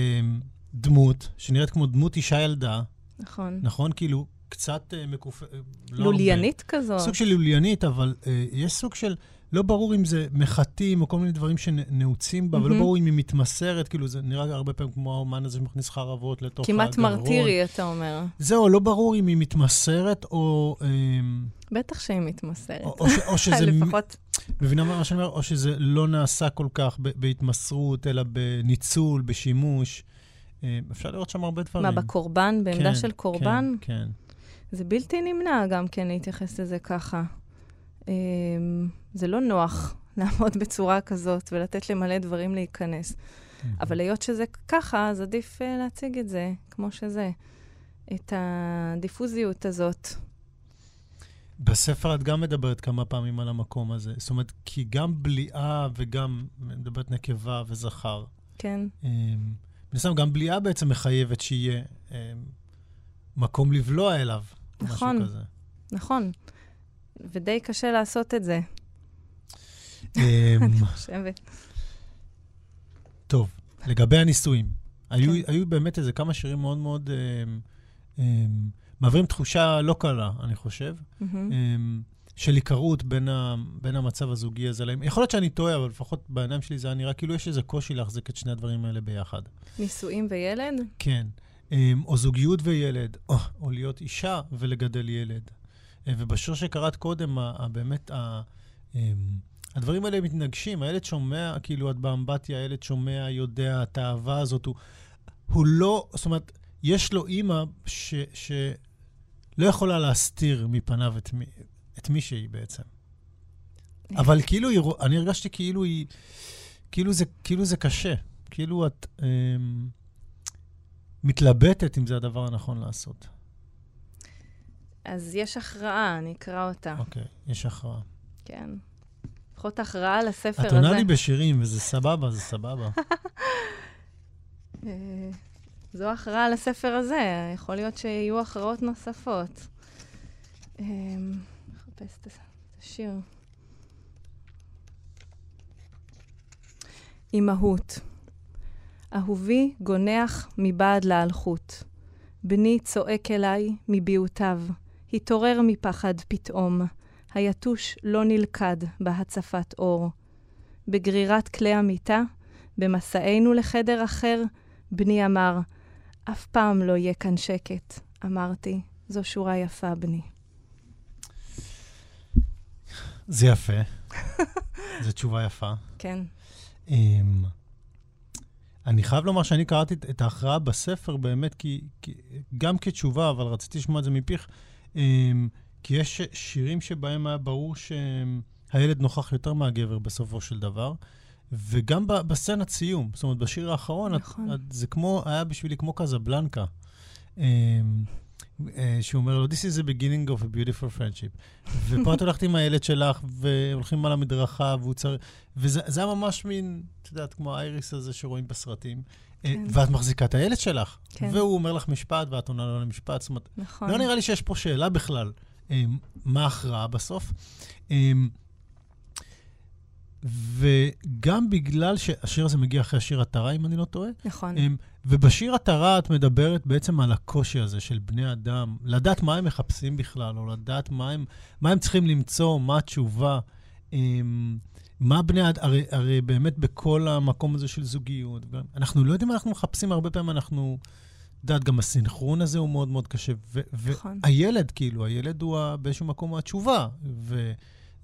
[SPEAKER 3] דמות, שנראית כמו דמות אישה ילדה.
[SPEAKER 2] נכון.
[SPEAKER 3] נכון? כאילו, קצת uh, מקופ...
[SPEAKER 2] לא לוליינית הרבה. כזאת.
[SPEAKER 3] סוג של לוליינית, אבל uh, יש סוג של... לא ברור אם זה מחטים או כל מיני דברים שנעוצים בה, mm-hmm. ולא ברור אם היא מתמסרת, כאילו זה נראה הרבה פעמים כמו האומן הזה שמכניס חרבות לתוך
[SPEAKER 2] כמעט הגרון. כמעט מרטירי, אתה אומר.
[SPEAKER 3] זהו, לא ברור אם היא מתמסרת או...
[SPEAKER 2] אמ... בטח שהיא מתמסרת.
[SPEAKER 3] או, או, ש, או שזה... לפחות... מבינה מה שאני אומר? או שזה לא נעשה כל כך בהתמסרות, אלא בניצול, בשימוש. אמ, אפשר לראות שם הרבה דברים.
[SPEAKER 2] מה, בקורבן? בעמדה כן, של קורבן?
[SPEAKER 3] כן, כן.
[SPEAKER 2] זה בלתי נמנע גם כן להתייחס לזה ככה. אמ, זה לא נוח לעמוד בצורה כזאת ולתת למלא דברים להיכנס. אבל היות שזה ככה, אז עדיף uh, להציג את זה כמו שזה. את הדיפוזיות הזאת.
[SPEAKER 3] בספר את גם מדברת כמה פעמים על המקום הזה. זאת אומרת, כי גם בליעה וגם, מדברת נקבה וזכר.
[SPEAKER 2] כן.
[SPEAKER 3] מן הסתם, גם בליעה בעצם מחייבת שיהיה um, מקום לבלוע אליו.
[SPEAKER 2] נכון, משהו כזה. נכון. ודי קשה לעשות את זה.
[SPEAKER 3] אמ,
[SPEAKER 2] אני חושבת.
[SPEAKER 3] טוב, לגבי הנישואים, היו, כן. היו באמת איזה כמה שירים מאוד מאוד... אמ, אמ, מעבירים תחושה לא קלה, אני חושב, mm-hmm. של היכרות בין, בין המצב הזוגי הזה להם. יכול להיות שאני טועה, אבל לפחות בעיניים שלי זה היה נראה כאילו יש איזה קושי להחזיק את שני הדברים האלה ביחד.
[SPEAKER 2] נישואים וילד?
[SPEAKER 3] כן. או זוגיות וילד, או, או להיות אישה ולגדל ילד. אה, ובשיר שקראת קודם, באמת, הדברים האלה מתנגשים. הילד שומע, כאילו, את באמבטיה, הילד שומע, יודע, את האהבה הזאת. הוא, הוא לא, זאת אומרת, יש לו אימא ש, שלא יכולה להסתיר מפניו את, מי, את מי שהיא בעצם. אבל כאילו, אני הרגשתי כאילו היא, כאילו זה, כאילו זה קשה. כאילו את אמ, מתלבטת אם זה הדבר הנכון לעשות.
[SPEAKER 2] אז יש הכרעה, אני אקרא אותה.
[SPEAKER 3] אוקיי, okay, יש הכרעה.
[SPEAKER 2] כן. לפחות הכרעה לספר הזה.
[SPEAKER 3] את עונה לי בשירים, וזה סבבה, זה סבבה.
[SPEAKER 2] זו הכרעה לספר הזה, יכול להיות שיהיו הכרעות נוספות. נחפש את השיר. אימהות. אהובי גונח מבעד לאלחוט. בני צועק אליי מביעותיו, התעורר מפחד פתאום. היתוש לא נלכד בהצפת אור. בגרירת כלי המיטה, במסענו לחדר אחר, בני אמר, אף פעם לא יהיה כאן שקט. אמרתי, זו שורה יפה, בני.
[SPEAKER 3] זה יפה. זו תשובה יפה.
[SPEAKER 2] כן. Um,
[SPEAKER 3] אני חייב לומר שאני קראתי את ההכרעה בספר באמת, כי, כי, גם כתשובה, אבל רציתי לשמוע את זה מפיך, um, כי יש שירים שבהם היה ברור שהילד נוכח יותר מהגבר בסופו של דבר, וגם בסצנת סיום, זאת אומרת, בשיר האחרון, נכון. את, את, זה כמו, היה בשבילי כמו קזבלנקה. Um, אה, שהוא אומר לו, This is the beginning of a beautiful friendship. ופה את הולכת עם הילד שלך, והולכים על המדרכה, והוא צריך... וזה היה ממש מין, את יודעת, כמו האייריס הזה שרואים בסרטים. אה, כן. ואת מחזיקה את הילד שלך. כן. והוא אומר לך משפט, ואת עונה לו למשפט. זאת אומרת, נכון. לא נראה לי שיש פה שאלה בכלל, אה, מה ההכרעה בסוף. וגם בגלל שהשיר הזה מגיע אחרי השיר עטרה, אם אני לא טועה.
[SPEAKER 2] נכון.
[SPEAKER 3] ובשיר עטרה את מדברת בעצם על הקושי הזה של בני אדם, לדעת מה הם מחפשים בכלל, או לדעת מה הם, מה הם צריכים למצוא, מה התשובה. מה בני אדם, הרי, הרי באמת בכל המקום הזה של זוגיות, אנחנו לא יודעים מה אנחנו מחפשים, הרבה פעמים אנחנו, את יודעת, גם הסינכרון הזה הוא מאוד מאוד קשה. נכון. והילד, כאילו, הילד הוא באיזשהו מקום התשובה. ו-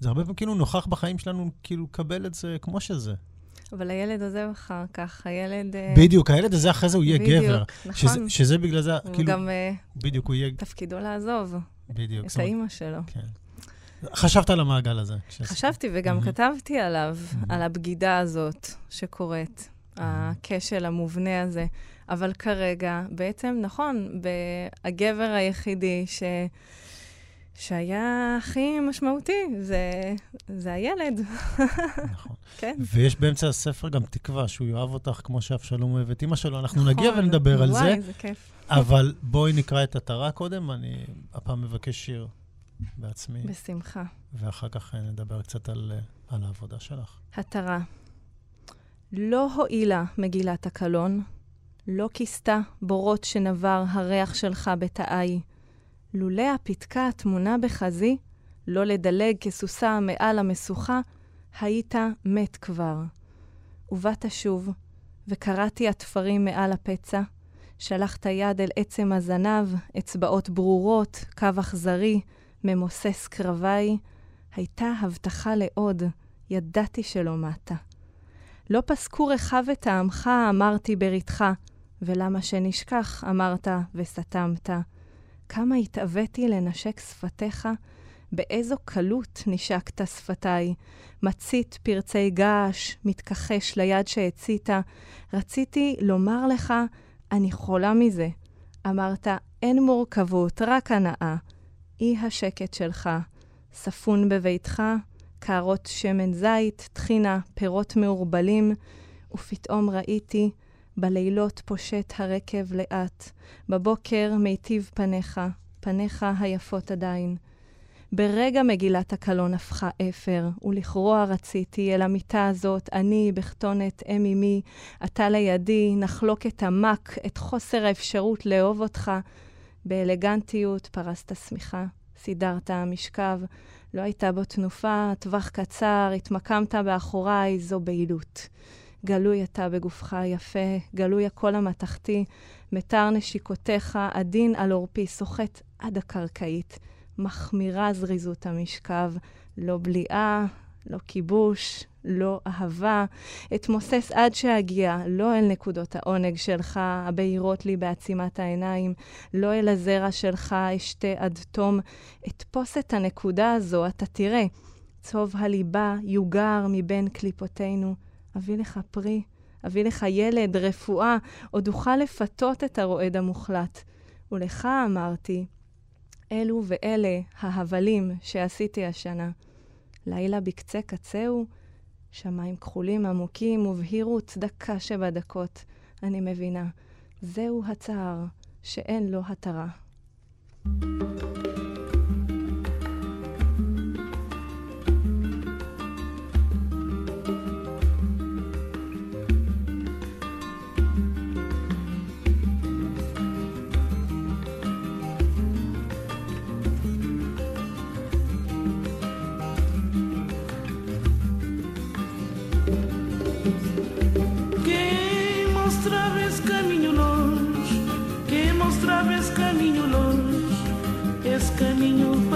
[SPEAKER 3] זה הרבה פעמים כאילו נוכח בחיים שלנו, כאילו, לקבל את זה כמו שזה.
[SPEAKER 2] אבל הילד עוזב אחר כך, הילד... אה,
[SPEAKER 3] בדיוק, הילד הזה אחרי זה הוא יהיה
[SPEAKER 2] בדיוק,
[SPEAKER 3] גבר.
[SPEAKER 2] נכון.
[SPEAKER 3] שזה, שזה בגלל זה,
[SPEAKER 2] הוא
[SPEAKER 3] כאילו...
[SPEAKER 2] גם... אה,
[SPEAKER 3] בדיוק, הוא יהיה...
[SPEAKER 2] תפקידו לעזוב.
[SPEAKER 3] בדיוק.
[SPEAKER 2] את האימא שלו.
[SPEAKER 3] כן. חשבת על המעגל הזה.
[SPEAKER 2] חשבתי וגם mm-hmm. כתבתי עליו, mm-hmm. על הבגידה הזאת שקורית, mm-hmm. הכשל המובנה הזה. אבל כרגע, בעצם, נכון, הגבר היחידי ש... שהיה הכי משמעותי, זה, זה הילד.
[SPEAKER 3] נכון. כן. ויש באמצע הספר גם תקווה שהוא יאהב אותך כמו שאבשלום אוהב את אימא שלו. אנחנו נכון, נגיע ונדבר על זה.
[SPEAKER 2] וואי, זה כיף.
[SPEAKER 3] אבל בואי נקרא את עטרה קודם, אני הפעם מבקש שיר בעצמי.
[SPEAKER 2] בשמחה.
[SPEAKER 3] ואחר כך נדבר קצת על, על העבודה שלך.
[SPEAKER 2] עטרה. לא הועילה מגילת הקלון, לא כיסתה בורות שנבר הריח שלך בתאי. לולא הפתקה הטמונה בחזי, לא לדלג כסוסה מעל המשוכה, היית מת כבר. ובאת שוב, וקראתי התפרים מעל הפצע, שלחת יד אל עצם הזנב, אצבעות ברורות, קו אכזרי, ממוסס קרבי, הייתה הבטחה לעוד, ידעתי שלא מתה. לא פסקו רכב את טעמך, אמרתי בריתך, ולמה שנשכח, אמרת וסתמת. כמה התאוויתי לנשק שפתיך, באיזו קלות נשקת שפתיי. מצית פרצי געש, מתכחש ליד שהצית. רציתי לומר לך, אני חולה מזה. אמרת, אין מורכבות, רק הנאה. אי השקט שלך, ספון בביתך, קערות שמן זית, טחינה, פירות מעורבלים, ופתאום ראיתי בלילות פושט הרקב לאט, בבוקר מיטיב פניך, פניך היפות עדיין. ברגע מגילת הקלון הפכה אפר, ולכרוע רציתי אל המיטה הזאת, אני, בכתונת אם אמי, אתה לידי, נחלוק את המק, את חוסר האפשרות לאהוב אותך. באלגנטיות פרסת שמיכה, סידרת המשכב, לא הייתה בו תנופה, טווח קצר, התמקמת באחוריי, זו בהילות. גלוי אתה בגופך היפה, גלוי הקול המתכתי, מתר נשיקותיך, עדין על עורפי, סוחט עד הקרקעית, מחמירה זריזות המשכב, לא בליעה, לא כיבוש, לא אהבה. אתמוסס עד שאגיע, לא אל נקודות העונג שלך, הבהירות לי בעצימת העיניים, לא אל הזרע שלך אשתה עד תום. אתפוס את הנקודה הזו, אתה תראה. צוב הליבה יוגר מבין קליפותינו. אביא לך פרי, אביא לך ילד, רפואה, עוד אוכל לפתות את הרועד המוחלט. ולך אמרתי, אלו ואלה ההבלים שעשיתי השנה. לילה בקצה קצהו, שמיים כחולים עמוקים ובהירו צדקה שבדקות. אני מבינה, זהו הצער שאין לו התרה. thank you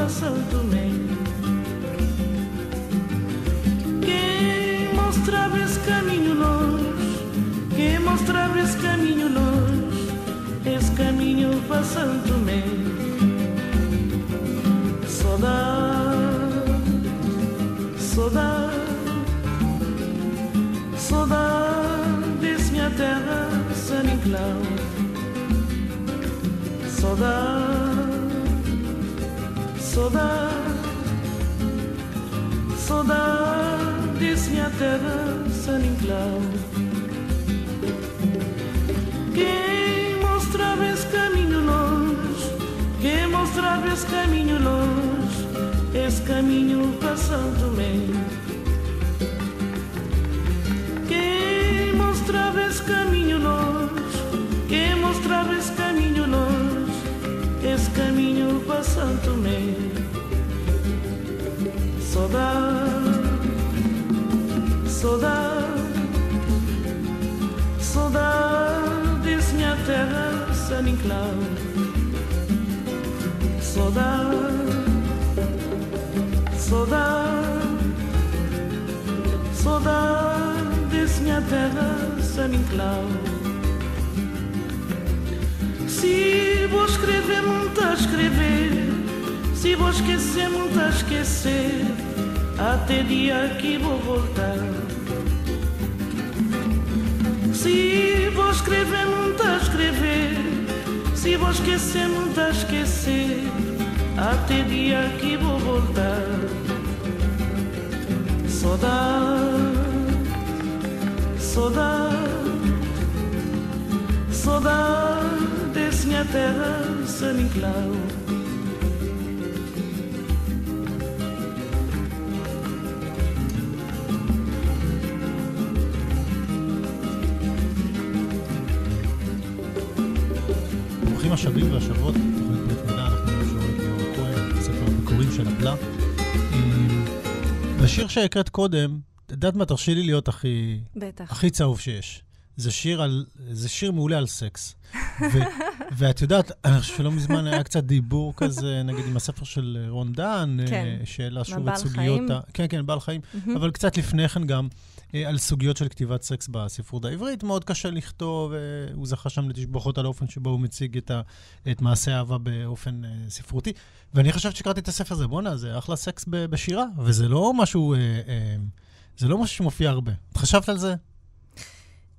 [SPEAKER 4] Santo Tomé. Quem mostrava esse caminho longe, quem mostrava esse caminho longe, esse caminho para Santo Tomé. Saudade, saudade, saudade desse minha terra, San Inclau. Saudade, saudade, saudade desse minha terra, San Inclau. Quem mostrava esse caminho longe, quem mostrava esse caminho longe, esse caminho para Santo Tomé. Quem mostrava esse caminho Saudade, saudade, saudade minha terra, San Inclau. Saudade, saudade, saudade minha terra, San Inclau. Se vou escrever, muito a escrever. Se vou esquecer, muito a esquecer. Até dia que vou voltar. Se vou escrever, muito a escrever. Se vou esquecer, muito a esquecer. Até dia que vou voltar. Saudade, saudade, saudade desse minha terra, San Inclau.
[SPEAKER 3] השבים והשבות, תוכנית ברית מילה, אנחנו משוררת ליאור כהן, ספר המקורים של הפלה. אמ, בשיר שהקראת קודם, את יודעת מה, תרשי לי להיות הכי,
[SPEAKER 2] בטח.
[SPEAKER 3] הכי צהוב שיש. זה שיר, על, זה שיר מעולה על סקס. ו, ואת יודעת, אני חושב שלא מזמן היה קצת דיבור כזה, נגיד עם הספר של רון דהן,
[SPEAKER 2] כן.
[SPEAKER 3] אה, שהעלה שוב
[SPEAKER 2] הבעל
[SPEAKER 3] את סוגיות... כן, כן, בעל חיים.
[SPEAKER 2] מהמם.
[SPEAKER 3] אבל קצת לפני כן גם אה, על סוגיות של כתיבת סקס בספרות העברית. מאוד קשה לכתוב, אה, הוא זכה שם לתשבחות על האופן שבו הוא מציג את, ה, את מעשה האהבה באופן אה, ספרותי. ואני חשבתי שקראתי את הספר הזה, בואנה, זה אחלה סקס ב- בשירה, וזה לא משהו, אה, אה, זה לא משהו שמופיע הרבה. את חשבת על זה?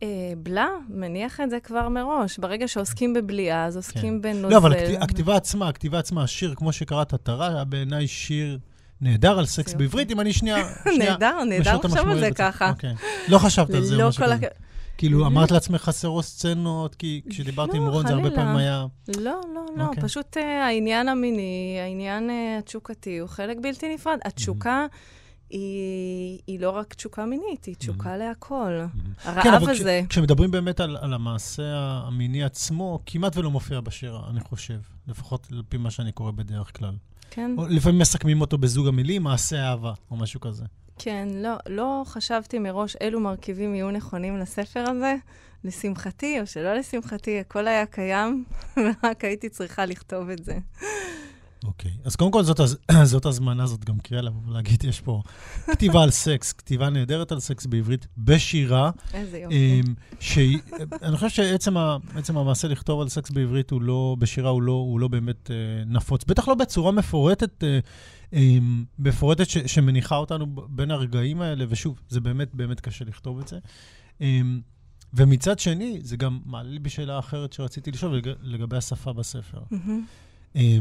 [SPEAKER 2] אה, בלה, מניח את זה כבר מראש. ברגע שעוסקים בבליעה, אז עוסקים בנוזל.
[SPEAKER 3] לא, אבל הכת- הכתיבה עצמה, הכתיבה עצמה, השיר, כמו שקראת, היה בעיניי שיר נהדר על סקס. בעברית, אם אני שנייה...
[SPEAKER 2] נהדר, נהדר לחשוב על זה
[SPEAKER 3] בצד.
[SPEAKER 2] ככה.
[SPEAKER 3] אוקיי. לא חשבת על זה,
[SPEAKER 2] לא
[SPEAKER 3] כזה.
[SPEAKER 2] הכ...
[SPEAKER 3] כאילו,
[SPEAKER 2] לא.
[SPEAKER 3] אמרת לעצמך חסרות סצנות, כי כשדיברתי עם
[SPEAKER 2] לא,
[SPEAKER 3] רון זה הרבה. פעמים היה...
[SPEAKER 2] לא, לא, לא.
[SPEAKER 3] אוקיי.
[SPEAKER 2] פשוט אה, העניין המיני, העניין אה, התשוקתי, הוא חלק בלתי נפרד. התשוקה היא, היא לא רק תשוקה מינית, היא תשוקה להכל.
[SPEAKER 3] כן,
[SPEAKER 2] הרעב
[SPEAKER 3] אבל כש-
[SPEAKER 2] הזה,
[SPEAKER 3] כשמדברים באמת על, על המעשה המיני עצמו, כמעט ולא מופיע בשירה, אני חושב. לפחות על פי מה שאני קורא בדרך כלל.
[SPEAKER 2] כן,
[SPEAKER 3] או לפעמים מסכמים אותו בזוג המילים, מעשה אהבה, או משהו כזה.
[SPEAKER 2] כן, לא, לא חשבתי מראש אילו מרכיבים יהיו נכונים לספר הזה. לשמחתי, או שלא לשמחתי, הכל היה קיים, ורק הייתי צריכה לכתוב את זה.
[SPEAKER 3] אוקיי. אז קודם כל, זאת. זאת הזמנה, זאת גם קריאה לבוא ולהגיד, יש פה כתיבה על סקס, כתיבה נהדרת על סקס בעברית, בשירה.
[SPEAKER 2] איזה יופי.
[SPEAKER 3] אמ, שהיא, אני חושב שעצם המעשה לכתוב על סקס בעברית הוא לא, בשירה הוא לא, הוא לא באמת אה, נפוץ. בטח לא בצורה מפורטת, אה, אה, מפורטת ש, שמניחה אותנו בין הרגעים האלה, ושוב, זה באמת באמת קשה לכתוב את זה. אה, ומצד שני, זה גם מעלה לי בשאלה אחרת שרציתי לשאול לג, לגבי השפה בספר.
[SPEAKER 2] מהמם.
[SPEAKER 3] אה,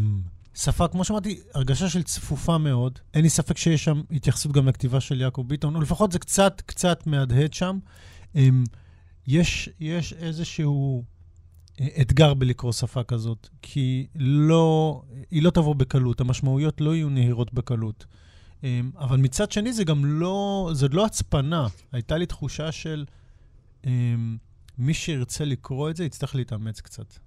[SPEAKER 3] שפה, כמו שאמרתי, הרגשה של צפופה מאוד. אין לי ספק שיש שם התייחסות גם לכתיבה של יעקב ביטון, או לפחות זה קצת, קצת מהדהד שם. אמ, יש, יש איזשהו אה, אתגר בלקרוא שפה כזאת, כי לא, היא לא תבוא בקלות, המשמעויות לא יהיו נהירות בקלות. אמ, אבל מצד שני, זה גם לא, זה לא הצפנה. הייתה לי תחושה של אמ, מי שירצה לקרוא את זה, יצטרך להתאמץ קצת.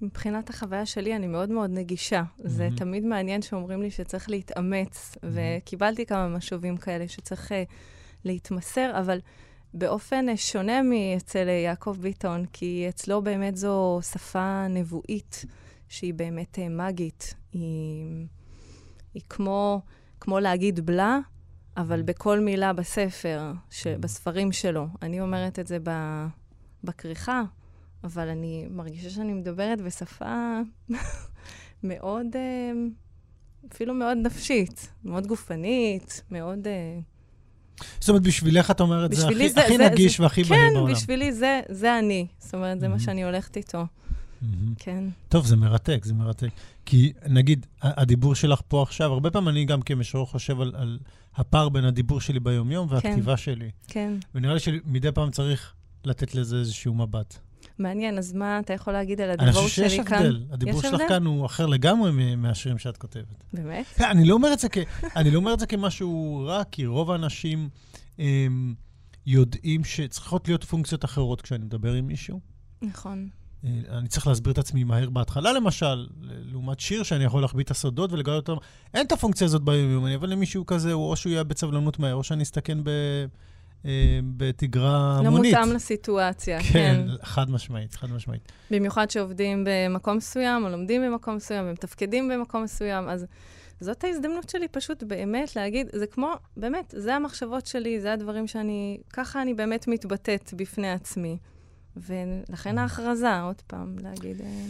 [SPEAKER 2] מבחינת החוויה שלי, אני מאוד מאוד נגישה. זה
[SPEAKER 3] מהמם.
[SPEAKER 2] תמיד מעניין שאומרים לי שצריך להתאמץ, וקיבלתי כמה משובים כאלה שצריך אה, להתמסר, אבל באופן שונה מאצל יעקב ביטון, כי אצלו באמת זו שפה נבואית שהיא באמת מגית. היא, היא כמו, כמו להגיד בלה, אבל. בכל מילה בספר, ש. בספרים שלו. אני אומרת את זה ב, בכריכה, אבל אני מרגישה שאני מדברת בשפה מאוד, אה, אפילו מאוד נפשית, מאוד גופנית, מאוד... אה,
[SPEAKER 3] זאת אומרת, בשבילך את אומרת, זה הכי, זה, הכי זה, נגיש זה, והכי
[SPEAKER 2] בהיר
[SPEAKER 3] בעולם.
[SPEAKER 2] כן, בשבילי זה, זה אני. זאת אומרת, זה mm-hmm. מה שאני הולכת איתו. Mm-hmm. כן.
[SPEAKER 3] טוב, זה מרתק, זה מרתק. כי נגיד, הדיבור שלך פה עכשיו, הרבה פעמים אני גם כמשורר חושב על, על הפער בין הדיבור שלי ביומיום והכתיבה כן. שלי.
[SPEAKER 2] כן.
[SPEAKER 3] ונראה לי שמדי פעם צריך לתת לזה איזשהו מבט.
[SPEAKER 2] מעניין, אז מה אתה יכול להגיד על הדיבור שלי כאן?
[SPEAKER 3] אני חושב שיש הבדל. הדיבור שלך הבדל? כאן הוא אחר לגמרי מהשירים שאת כותבת.
[SPEAKER 2] באמת?
[SPEAKER 3] כן, אני לא אומר את זה, כ... אני לא אומר את זה כמשהו רע, כי רוב האנשים הם, אמ, יודעים שצריכות להיות פונקציות אחרות כשאני מדבר עם מישהו.
[SPEAKER 2] נכון.
[SPEAKER 3] אה, אני צריך להסביר את עצמי מהר בהתחלה, למשל, לעומת שיר שאני יכול להחביא את הסודות ולגלות אותם. אין את הפונקציה הזאת ביום-יום, אבל למישהו כזה, או שהוא יהיה בצבלנות מהר, או שאני אסתכן ב... אה, בתגרה
[SPEAKER 2] לא
[SPEAKER 3] מונית.
[SPEAKER 2] לא מותאם לסיטואציה, כן.
[SPEAKER 3] כן, חד משמעית, חד משמעית.
[SPEAKER 2] במיוחד שעובדים במקום מסוים, או לומדים במקום מסוים, ומתפקדים במקום מסוים, אז זאת ההזדמנות שלי פשוט באמת להגיד, זה כמו, באמת, זה המחשבות שלי, זה הדברים שאני, ככה אני באמת מתבטאת בפני עצמי. ולכן ההכרזה, עוד פעם, להגיד... אה,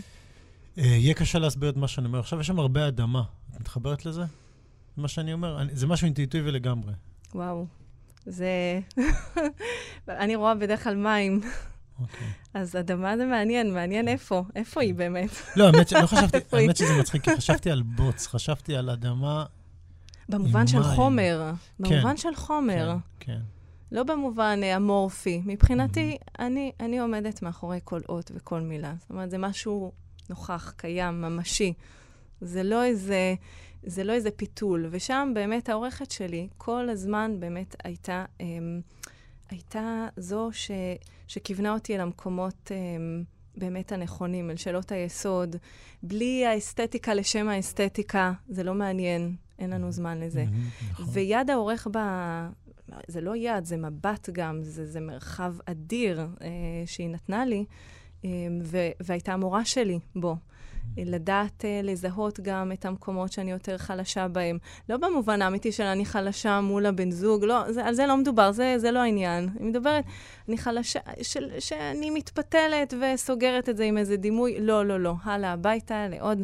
[SPEAKER 3] אה, יהיה קשה להסביר את מה שאני אומר. עכשיו יש שם הרבה אדמה. את מתחברת לזה? מה שאני אומר? זה משהו אינטואיטיבי לגמרי.
[SPEAKER 2] וואו. זה... אני רואה בדרך כלל מים. Okay. אוקיי. אז אדמה זה מעניין, מעניין איפה, איפה היא באמת.
[SPEAKER 3] לא, האמת שלא חשבתי, האמת שזה מצחיק, כי חשבתי על בוץ, חשבתי על אדמה
[SPEAKER 2] במובן של חומר, במובן כן, של חומר.
[SPEAKER 3] כן, כן.
[SPEAKER 2] לא במובן אה, אמורפי. מבחינתי, אני, אני עומדת מאחורי כל אות וכל מילה. זאת אומרת, זה משהו נוכח, קיים, ממשי. זה לא איזה זה לא איזה פיתול. ושם באמת העורכת שלי כל הזמן באמת הייתה, אמ, הייתה זו ש, שכיוונה אותי אל המקומות אמ, באמת הנכונים, אל שאלות היסוד. בלי האסתטיקה לשם האסתטיקה, זה לא מעניין, אין לנו זמן לזה. נכון. ויד העורך ב... זה לא יד, זה מבט גם, זה, זה מרחב אדיר אה, שהיא נתנה לי, אה, ו- והייתה המורה שלי בו. לדעת uh, לזהות גם את המקומות שאני יותר חלשה בהם. לא במובן האמיתי של אני חלשה מול הבן זוג, לא, זה, על זה לא מדובר, זה, זה לא העניין. אני מדברת, אני חלשה, של, שאני מתפתלת וסוגרת את זה עם איזה דימוי, לא, לא, לא. הלאה, הביתה, לעוד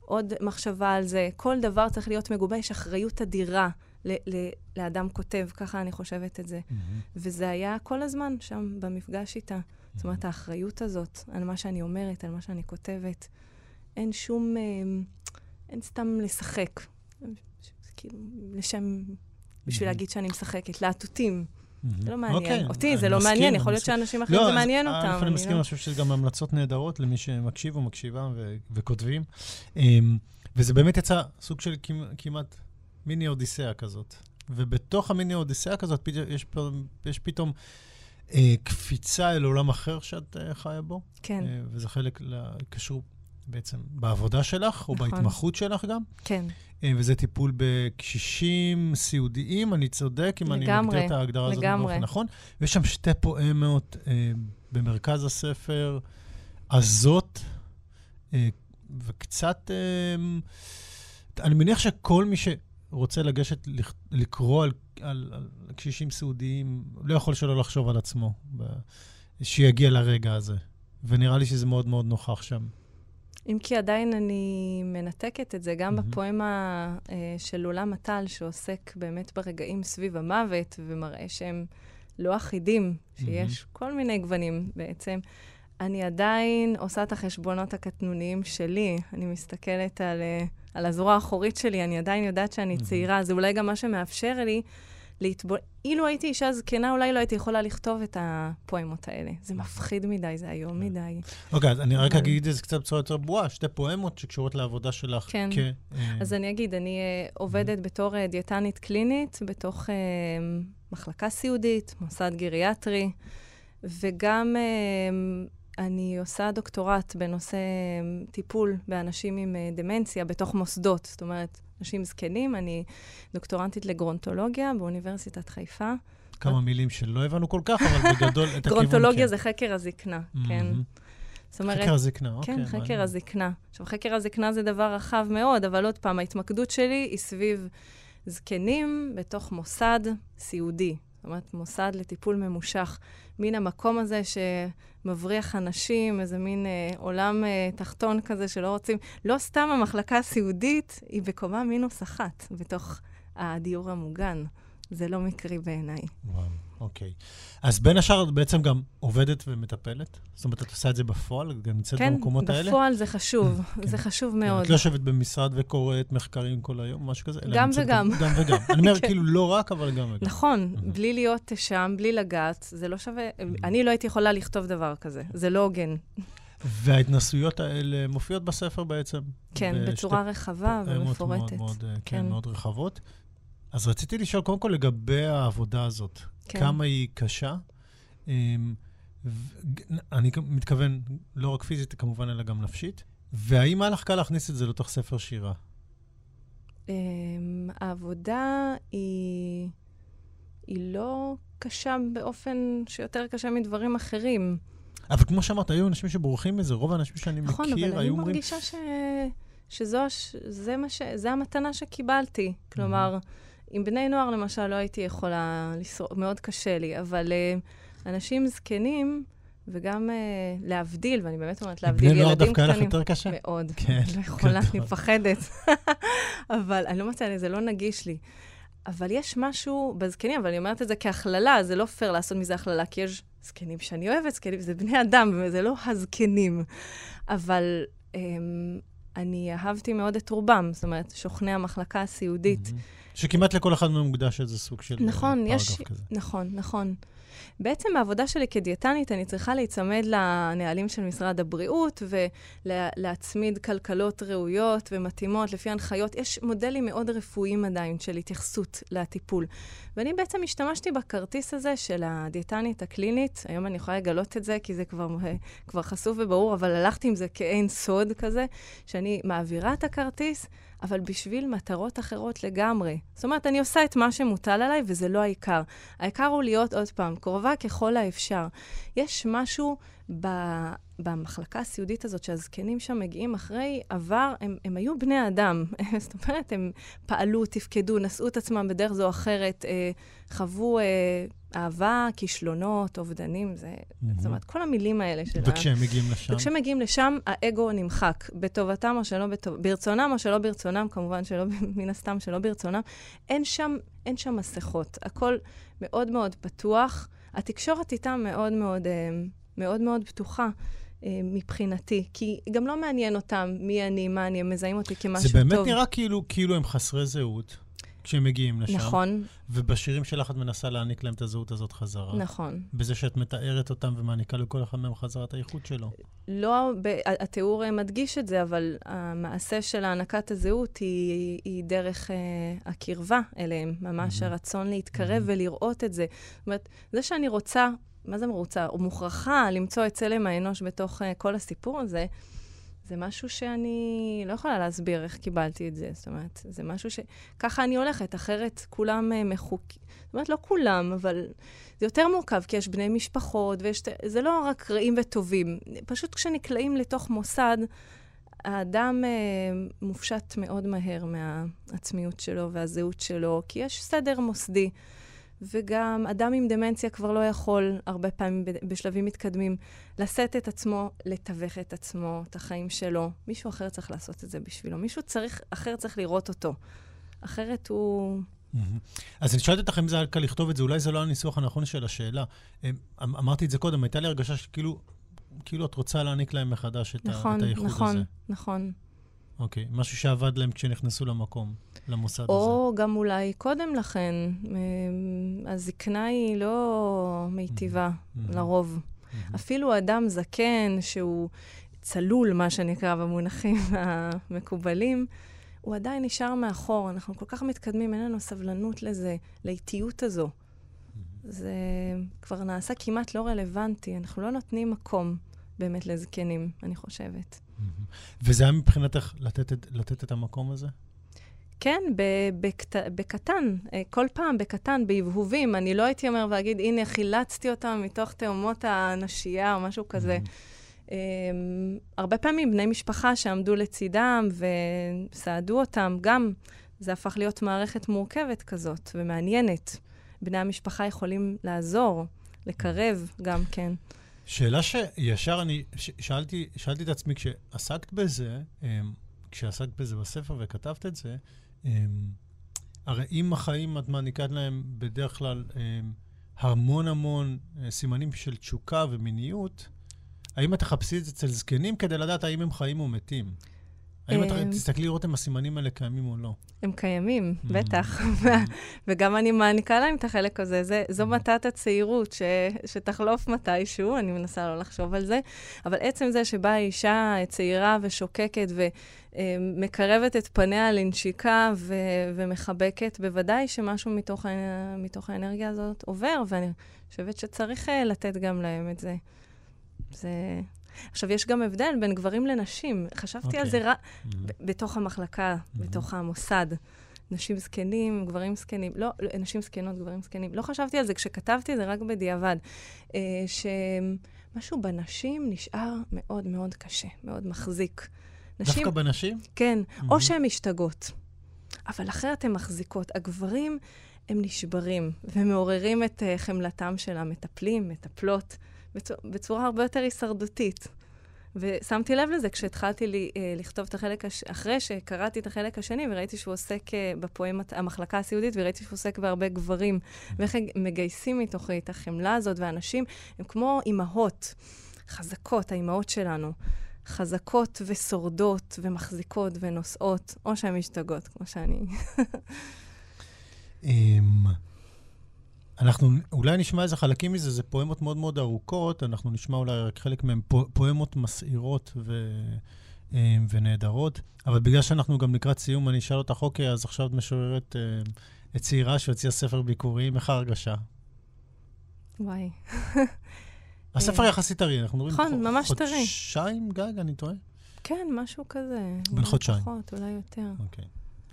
[SPEAKER 2] עוד מחשבה על זה. כל דבר צריך להיות מגובה, יש אחריות אדירה. ל- ל- לאדם כותב, ככה אני חושבת את זה. Mm-hmm. וזה היה כל הזמן שם, במפגש איתה. Mm-hmm. זאת אומרת, האחריות הזאת על מה שאני אומרת, על מה שאני כותבת. אין שום, אה, אין סתם לשחק. כאילו, לשם, בשביל להגיד שאני משחקת, להטוטים. זה לא מעניין. אוקיי, אותי זה לא מעניין, יכול להיות שאנשים אחרים לא, זה מעניין אותם.
[SPEAKER 3] אני מסכים, לא- אני חושב שזה גם המלצות נהדרות למי שמקשיב או מקשיבה וכותבים. אמ, וזה באמת יצא סוג של כמעט מיני אודיסאה כזאת. ובתוך המיני אודיסאה כזאת יש פתאום אה, קפיצה אל עולם אחר שאת אה, חיה בו.
[SPEAKER 2] כן.
[SPEAKER 3] וזה חלק קשור בעצם בעבודה שלך, או נכון. בהתמחות שלך גם.
[SPEAKER 2] כן.
[SPEAKER 3] אה, וזה טיפול בקשישים סיעודיים, אני צודק אם לגמרי, אני מגדיר את ההגדרה הזאת באופן נכון. ויש שם שתי פואמות אה, במרכז הספר, הזאת, אה, וקצת... אה, אני מניח שכל מי שרוצה לגשת לקרוא על, על, על קשישים סיעודיים, לא יכול שלא לחשוב על עצמו, שיגיע לרגע הזה. ונראה לי שזה מאוד מאוד נוכח שם.
[SPEAKER 2] אם כי עדיין אני מנתקת את זה, גם mm-hmm. בפואמה אה, של עולם מטל, שעוסק באמת ברגעים סביב המוות, ומראה שהם לא אחידים, שיש mm-hmm. כל מיני גוונים בעצם. אני עדיין עושה את החשבונות הקטנוניים שלי. אני מסתכלת על, אה, על הזרוע האחורית שלי, אני עדיין יודעת שאני mm-hmm. צעירה. זה אולי גם מה שמאפשר לי להתבונן. אילו הייתי אישה זקנה, אולי לא הייתי יכולה לכתוב את הפואמות האלה. זה מפחיד מדי, זה איום כן. מדי.
[SPEAKER 3] אוקיי, אז אני רק אגיד את זה קצת בצורה יותר ברורה, שתי פואמות שקשורות לעבודה שלך.
[SPEAKER 2] כן. אה, אז אני אגיד, אני אה, עובדת בתור אה, דיאטנית קלינית, בתוך מחלקה סיעודית, מוסד גריאטרי, וגם אני עושה דוקטורט בנושא טיפול באנשים עם דמנציה בתוך מוסדות. זאת אומרת, אנשים זקנים. אני דוקטורנטית לגרונטולוגיה באוניברסיטת חיפה.
[SPEAKER 3] כמה מילים שלא הבנו כל כך, אבל בגדול, את הכיוון
[SPEAKER 2] גרונטולוגיה כן. זה חקר הזקנה, כן.
[SPEAKER 3] זאת אומרת... חקר הזקנה, אוקיי.
[SPEAKER 2] כן, חקר הזקנה. עכשיו, חקר הזקנה זה דבר רחב מאוד, אבל עוד פעם, ההתמקדות שלי היא סביב זקנים בתוך מוסד סיעודי. זאת אומרת, מוסד לטיפול ממושך. מין המקום הזה שמבריח אנשים, איזה מין אה, עולם אה, תחתון כזה שלא רוצים... לא סתם המחלקה הסיעודית היא בקומה מינוס אחת בתוך הדיור המוגן. זה לא מקרי בעיניי.
[SPEAKER 3] וואו. אוקיי. אז בין השאר, את בעצם גם עובדת ומטפלת? זאת אומרת, את עושה את זה בפועל? גם נמצאת כן, במקומות האלה?
[SPEAKER 2] כן, בפועל זה חשוב. כן. זה חשוב מאוד.
[SPEAKER 3] את לא יושבת במשרד וקוראת מחקרים כל היום, משהו כזה?
[SPEAKER 2] גם וגם.
[SPEAKER 3] גם וגם. אני אומר, כן. כאילו, לא רק, אבל גם וגם.
[SPEAKER 2] נכון, בלי להיות שם, בלי לגעת, זה לא שווה. אני לא הייתי יכולה לכתוב דבר כזה. זה לא הוגן.
[SPEAKER 3] וההתנסויות האלה מופיעות בספר בעצם?
[SPEAKER 2] כן, בצורה רחבה ומפורטת.
[SPEAKER 3] מאוד, כן, כן, מאוד רחבות. אז רציתי לשאול קודם כל לגבי העבודה הזאת. כן. כמה היא קשה. אמ, אני מתכוון לא רק פיזית, כמובן, אלא גם נפשית. והאם היה לך קל להכניס את זה לתוך ספר שירה?
[SPEAKER 2] אמ, העבודה היא, היא לא קשה באופן שיותר קשה מדברים אחרים.
[SPEAKER 3] אבל כמו שאמרת, היו אנשים שבורחים מזה, רוב האנשים שאני
[SPEAKER 2] נכון,
[SPEAKER 3] מכיר
[SPEAKER 2] היו אומרים... נכון, אבל אני מרגישה ש... שזו זה מה ש... זה המתנה שקיבלתי. כלומר, עם בני נוער, למשל, לא הייתי יכולה לשרוד, מאוד קשה לי, אבל uh, אנשים זקנים, וגם uh, להבדיל, ואני באמת אומרת להבדיל, ילדים קטנים... בני נוער דווקא היה לך
[SPEAKER 3] יותר קשה?
[SPEAKER 2] מאוד. כן. לא יכולה, אני מפחדת. אבל אני לא מצאה, זה לא נגיש לי. אבל יש משהו בזקנים, אבל אני אומרת את זה כהכללה, זה לא פייר לעשות מזה הכללה, כי יש זקנים שאני אוהבת, זקנים, זה בני אדם, וזה לא הזקנים. אבל um, אני אהבתי מאוד את רובם, זאת אומרת, שוכני המחלקה הסיעודית. Mm-hmm.
[SPEAKER 3] שכמעט לכל אחד מהם מוקדש איזה סוג של
[SPEAKER 2] נכון, פרגף יש, כזה. נכון, נכון. בעצם בעבודה שלי כדיאטנית, אני צריכה להיצמד לנהלים של משרד הבריאות ולהצמיד כלכלות ראויות ומתאימות לפי הנחיות. יש מודלים מאוד רפואיים עדיין של התייחסות לטיפול. ואני בעצם השתמשתי בכרטיס הזה של הדיאטנית הקלינית. היום אני יכולה לגלות את זה, כי זה כבר, כבר חשוף וברור, אבל הלכתי עם זה כאין סוד כזה, שאני מעבירה את הכרטיס. אבל בשביל מטרות אחרות לגמרי. זאת אומרת, אני עושה את מה שמוטל עליי, וזה לא העיקר. העיקר הוא להיות, עוד פעם, קרובה ככל האפשר. יש משהו ב... במחלקה הסיעודית הזאת, שהזקנים שם מגיעים אחרי עבר, הם, הם היו בני אדם. זאת אומרת, הם פעלו, תפקדו, נשאו את עצמם בדרך זו או אחרת, אה, חוו אה, אהבה, כישלונות, אובדנים, זה, mm-hmm. זאת אומרת, כל המילים האלה של...
[SPEAKER 3] וכשהם מגיעים לשם?
[SPEAKER 2] וכשהם מגיעים לשם, האגו נמחק, בטובתם או שלא בטוב... ברצונם או שלא ברצונם, כמובן שלא, מן הסתם שלא ברצונם. אין שם, אין שם מסכות, הכל מאוד מאוד פתוח. התקשורת איתם מאוד מאוד, אה, מאוד מאוד פתוחה. אה, מבחינתי, כי גם לא מעניין אותם מי אני, מה אני, הם מזהים אותי כמשהו טוב.
[SPEAKER 3] זה באמת טוב. נראה כאילו, כאילו הם חסרי זהות. כשהם מגיעים לשם.
[SPEAKER 2] נכון.
[SPEAKER 3] ובשירים שלך את מנסה להעניק להם את הזהות הזאת חזרה.
[SPEAKER 2] נכון.
[SPEAKER 3] בזה שאת מתארת אותם ומעניקה לכל אחד מהם חזרה את הייחוד שלו.
[SPEAKER 2] לא, ב- התיאור מדגיש את זה, אבל המעשה של הענקת הזהות היא, היא דרך uh, הקרבה אליהם, ממש mm-hmm. הרצון להתקרב mm-hmm. ולראות את זה. זאת אומרת, זה שאני רוצה, מה זה מרוצה? או מוכרחה למצוא את צלם האנוש בתוך uh, כל הסיפור הזה, זה משהו שאני לא יכולה להסביר איך קיבלתי את זה. זאת אומרת, זה משהו ש... ככה אני הולכת, אחרת כולם uh, מחוקים. זאת אומרת, לא כולם, אבל זה יותר מורכב, כי יש בני משפחות, ויש... זה לא רק רעים וטובים. פשוט כשנקלעים לתוך מוסד, האדם uh, מופשט מאוד מהר מהעצמיות שלו והזהות שלו, כי יש סדר מוסדי. וגם אדם עם דמנציה כבר לא יכול, הרבה פעמים בשלבים מתקדמים, לשאת את עצמו, לתווך את עצמו, את החיים שלו. מישהו אחר צריך לעשות את זה בשבילו. מישהו צריך, אחר צריך לראות אותו. אחרת הוא...
[SPEAKER 3] אז אני שואלת אותך אם זה היה קל לכתוב את זה, אולי זה לא הניסוח הנכון של השאלה. אמ, אמ, אמרתי את זה קודם, הייתה לי הרגשה שכאילו כאילו את רוצה להעניק להם מחדש את, נכון, ה, את הייחוד
[SPEAKER 2] נכון,
[SPEAKER 3] הזה.
[SPEAKER 2] נכון, נכון.
[SPEAKER 3] אוקיי, משהו שעבד להם כשנכנסו למקום, למוסד
[SPEAKER 2] או
[SPEAKER 3] הזה.
[SPEAKER 2] או גם אולי קודם לכן. אמ, הזקנה היא לא מיטיבה, mm-hmm. לרוב. Mm-hmm. אפילו אדם זקן שהוא צלול, מה שנקרא במונחים המקובלים, הוא עדיין נשאר מאחור. אנחנו כל כך מתקדמים, אין לנו סבלנות לזה, לאיטיות הזו. Mm-hmm. זה כבר נעשה כמעט לא רלוונטי. אנחנו לא נותנים מקום באמת לזקנים, אני חושבת.
[SPEAKER 3] וזה היה מבחינתך לתת, לתת את המקום הזה?
[SPEAKER 2] כן, בקט... בקטן, אה, כל פעם בקטן, בהבהובים. אני לא הייתי אומר ואגיד, הנה, חילצתי אותם מתוך תאומות הנשייה או משהו כזה. Mm-hmm. הרבה פעמים בני משפחה שעמדו לצידם וסעדו אותם, גם זה הפך להיות מערכת מורכבת כזאת ומעניינת. בני המשפחה יכולים לעזור, לקרב גם כן.
[SPEAKER 3] שאלה שישר אני שאלתי, שאלתי את עצמי, כשעסקת בזה, אמ, כשעסקת בזה בספר וכתבת את זה, אמ, הרי אם החיים את מעניקה להם בדרך כלל אמ, המון המון אה, סימנים של תשוקה ומיניות, האם את תחפשי את זה אצל זקנים כדי לדעת האם הם חיים או מתים? האם את אמ, תסתכלי לראות אם הסימנים האלה קיימים או לא?
[SPEAKER 2] הם קיימים, mm. בטח. וגם אני מעניקה להם את החלק הזה. זו mm. מתת הצעירות שתחלוף מתישהו, אני מנסה לא לחשוב על זה. אבל עצם זה שבאה אישה צעירה ושוקקת ומקרבת את פניה לנשיקה ומחבקת, בוודאי שמשהו מתוך האנרגיה הזאת עובר, ואני חושבת שצריך אה, לתת גם להם את זה. זה... עכשיו, יש גם הבדל בין גברים לנשים. חשבתי okay. על אוקיי. זה רק mm-hmm. בתוך המחלקה, mm-hmm. בתוך המוסד. נשים זקנים, גברים זקנים, לא, לא, נשים זקנות, גברים זקנים. לא חשבתי על זה כשכתבתי זה רק בדיעבד. אה, שמשהו בנשים נשאר מאוד מאוד קשה, מאוד מחזיק.
[SPEAKER 3] נשים... דווקא בנשים?
[SPEAKER 2] כן, mm-hmm. או שהן משתגעות, אבל אחרת הן מחזיקות. הגברים, הם נשברים ומעוררים את uh, חמלתם של המטפלים, מטפלות. בצורה הרבה יותר הישרדותית. ושמתי לב לזה כשהתחלתי לי, אה, לכתוב את החלק, הש... אחרי שקראתי את החלק השני וראיתי שהוא עוסק אה, בפואמת המחלקה הסיעודית, וראיתי שהוא עוסק בהרבה גברים, ואיך מגייסים מתוכי את החמלה הזאת, ואנשים הם כמו אימהות חזקות, האימהות שלנו. חזקות ושורדות ומחזיקות ונושאות, או שהן משתגעות, כמו שאני.
[SPEAKER 3] אנחנו אולי נשמע איזה חלקים מזה, זה פואמות מאוד מאוד ארוכות, אנחנו נשמע אולי רק חלק מהן פואמות מסעירות ו... אה, ונהדרות, אבל בגלל שאנחנו גם לקראת סיום, אני אשאל אותך, אוקיי, אז עכשיו את משוררת אה, את צעירה שהוציאה ספר ביקורים, איך ההרגשה?
[SPEAKER 2] וואי.
[SPEAKER 3] הספר יחסית טרי, אנחנו מדברים
[SPEAKER 2] נכון, ממש טרי.
[SPEAKER 3] חודשיים גג, אני טועה?
[SPEAKER 2] כן, משהו כזה.
[SPEAKER 3] בין חודשיים.
[SPEAKER 2] פחות, אולי יותר.
[SPEAKER 3] אוקיי.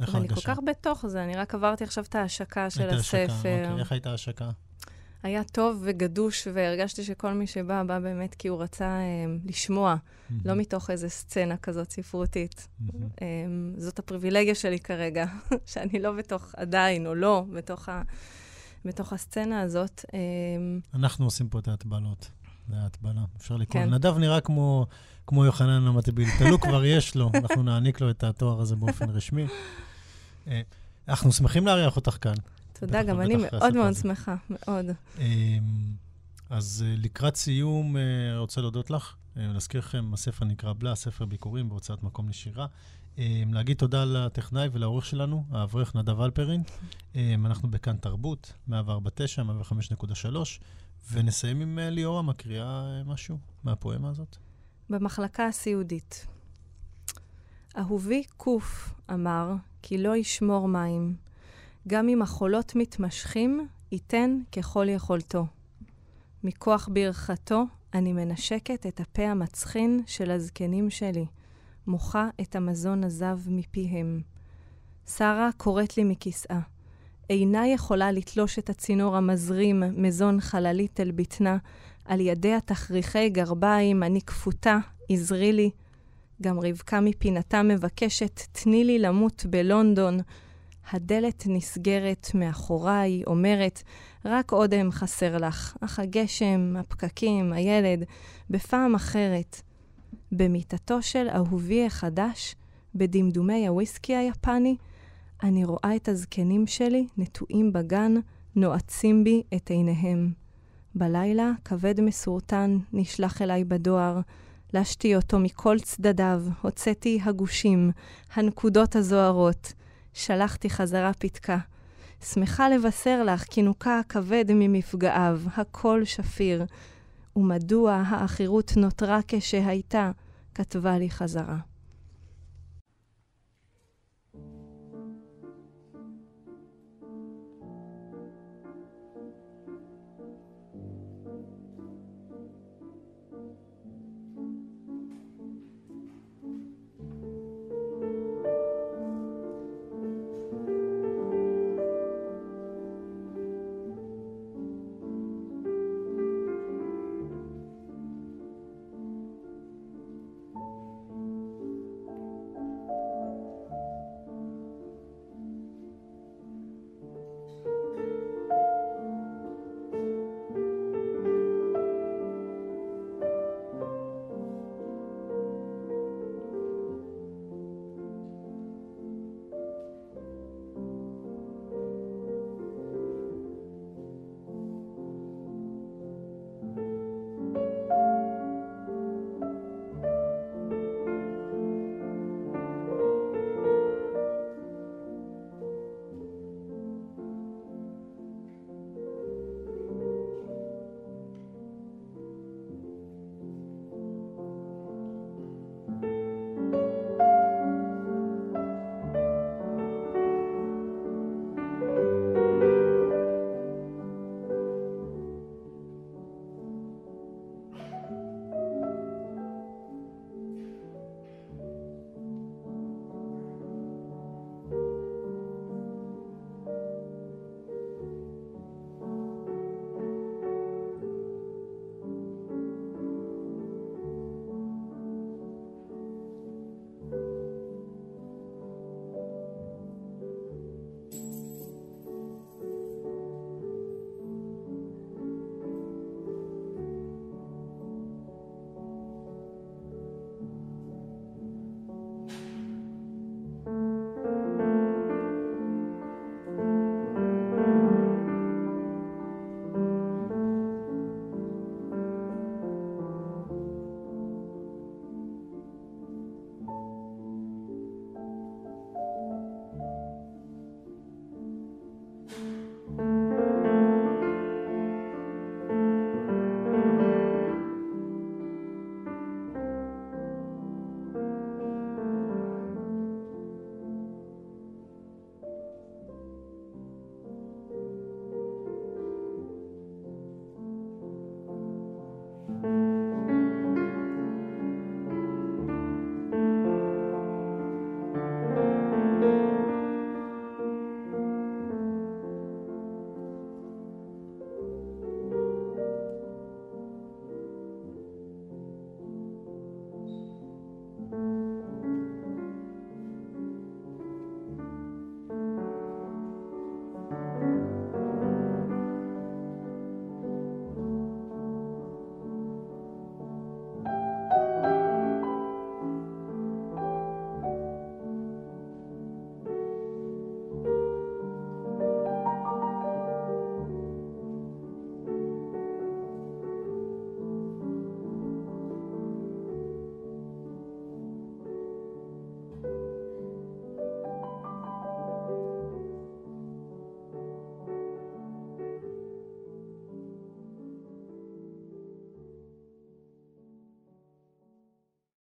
[SPEAKER 2] איך ההרגשה? ואני כל כך בתוך זה, אני רק עברתי עכשיו את ההשקה של הספר.
[SPEAKER 3] אוקיי. איך הייתה ההשקה?
[SPEAKER 2] היה טוב וגדוש, והרגשתי שכל מי שבא, בא באמת כי הוא רצה אה, לשמוע, mm-hmm. לא מתוך איזו סצנה כזאת ספרותית. Mm-hmm. אה, זאת הפריבילגיה שלי כרגע, שאני לא בתוך, עדיין, או לא, בתוך, ה, בתוך הסצנה הזאת. אה,
[SPEAKER 3] אנחנו עושים פה את ההטבלות. זה ההטבלה, אפשר לקרוא. כן. נדב נראה כמו, כמו יוחנן המטביל. תלו כבר יש לו, אנחנו נעניק לו את התואר הזה באופן רשמי. אה, אנחנו שמחים לארח אותך כאן.
[SPEAKER 2] תודה, גם אני מאוד מאוד שמחה, מאוד. אמ,
[SPEAKER 3] אז אה, לקראת סיום, אה, רוצה להודות לך. להזכיר לכם, הספר נקרא בלה, ספר ביקורים בהוצאת מקום לשירה. להגיד תודה לטכנאי ולעורך שלנו, האברך נדב אלפרין. אנחנו בכאן תרבות, 104.9, 105.3, ונסיים עם ליאורה מקריאה משהו מהפואמה הזאת.
[SPEAKER 2] במחלקה הסיעודית. אהובי קוף אמר, כי לא ישמור מים. גם אם החולות מתמשכים, ייתן ככל יכולתו. מכוח ברכתו, אני מנשקת את הפה המצחין של הזקנים שלי, מוחה את המזון הזב מפיהם. שרה קוראת לי מכיסאה. אינה יכולה לתלוש את הצינור המזרים מזון חללית אל בטנה, על ידיה תכריכי גרביים, אני כפותה, עזרי לי, גם רבקה מפינתה מבקשת, תני לי למות בלונדון. הדלת נסגרת מאחוריי, אומרת, רק אודם חסר לך, אך הגשם, הפקקים, הילד, בפעם אחרת. במיטתו של אהובי החדש, בדמדומי הוויסקי היפני, אני רואה את הזקנים שלי נטועים בגן, נועצים בי את עיניהם. בלילה, כבד מסורטן נשלח אליי בדואר, לשתי אותו מכל צדדיו, הוצאתי הגושים, הנקודות הזוהרות. שלחתי חזרה פתקה. שמחה לבשר לך כי נוקה הכבד ממפגעיו, הכל שפיר. ומדוע העכירות נותרה כשהייתה, כתבה לי חזרה.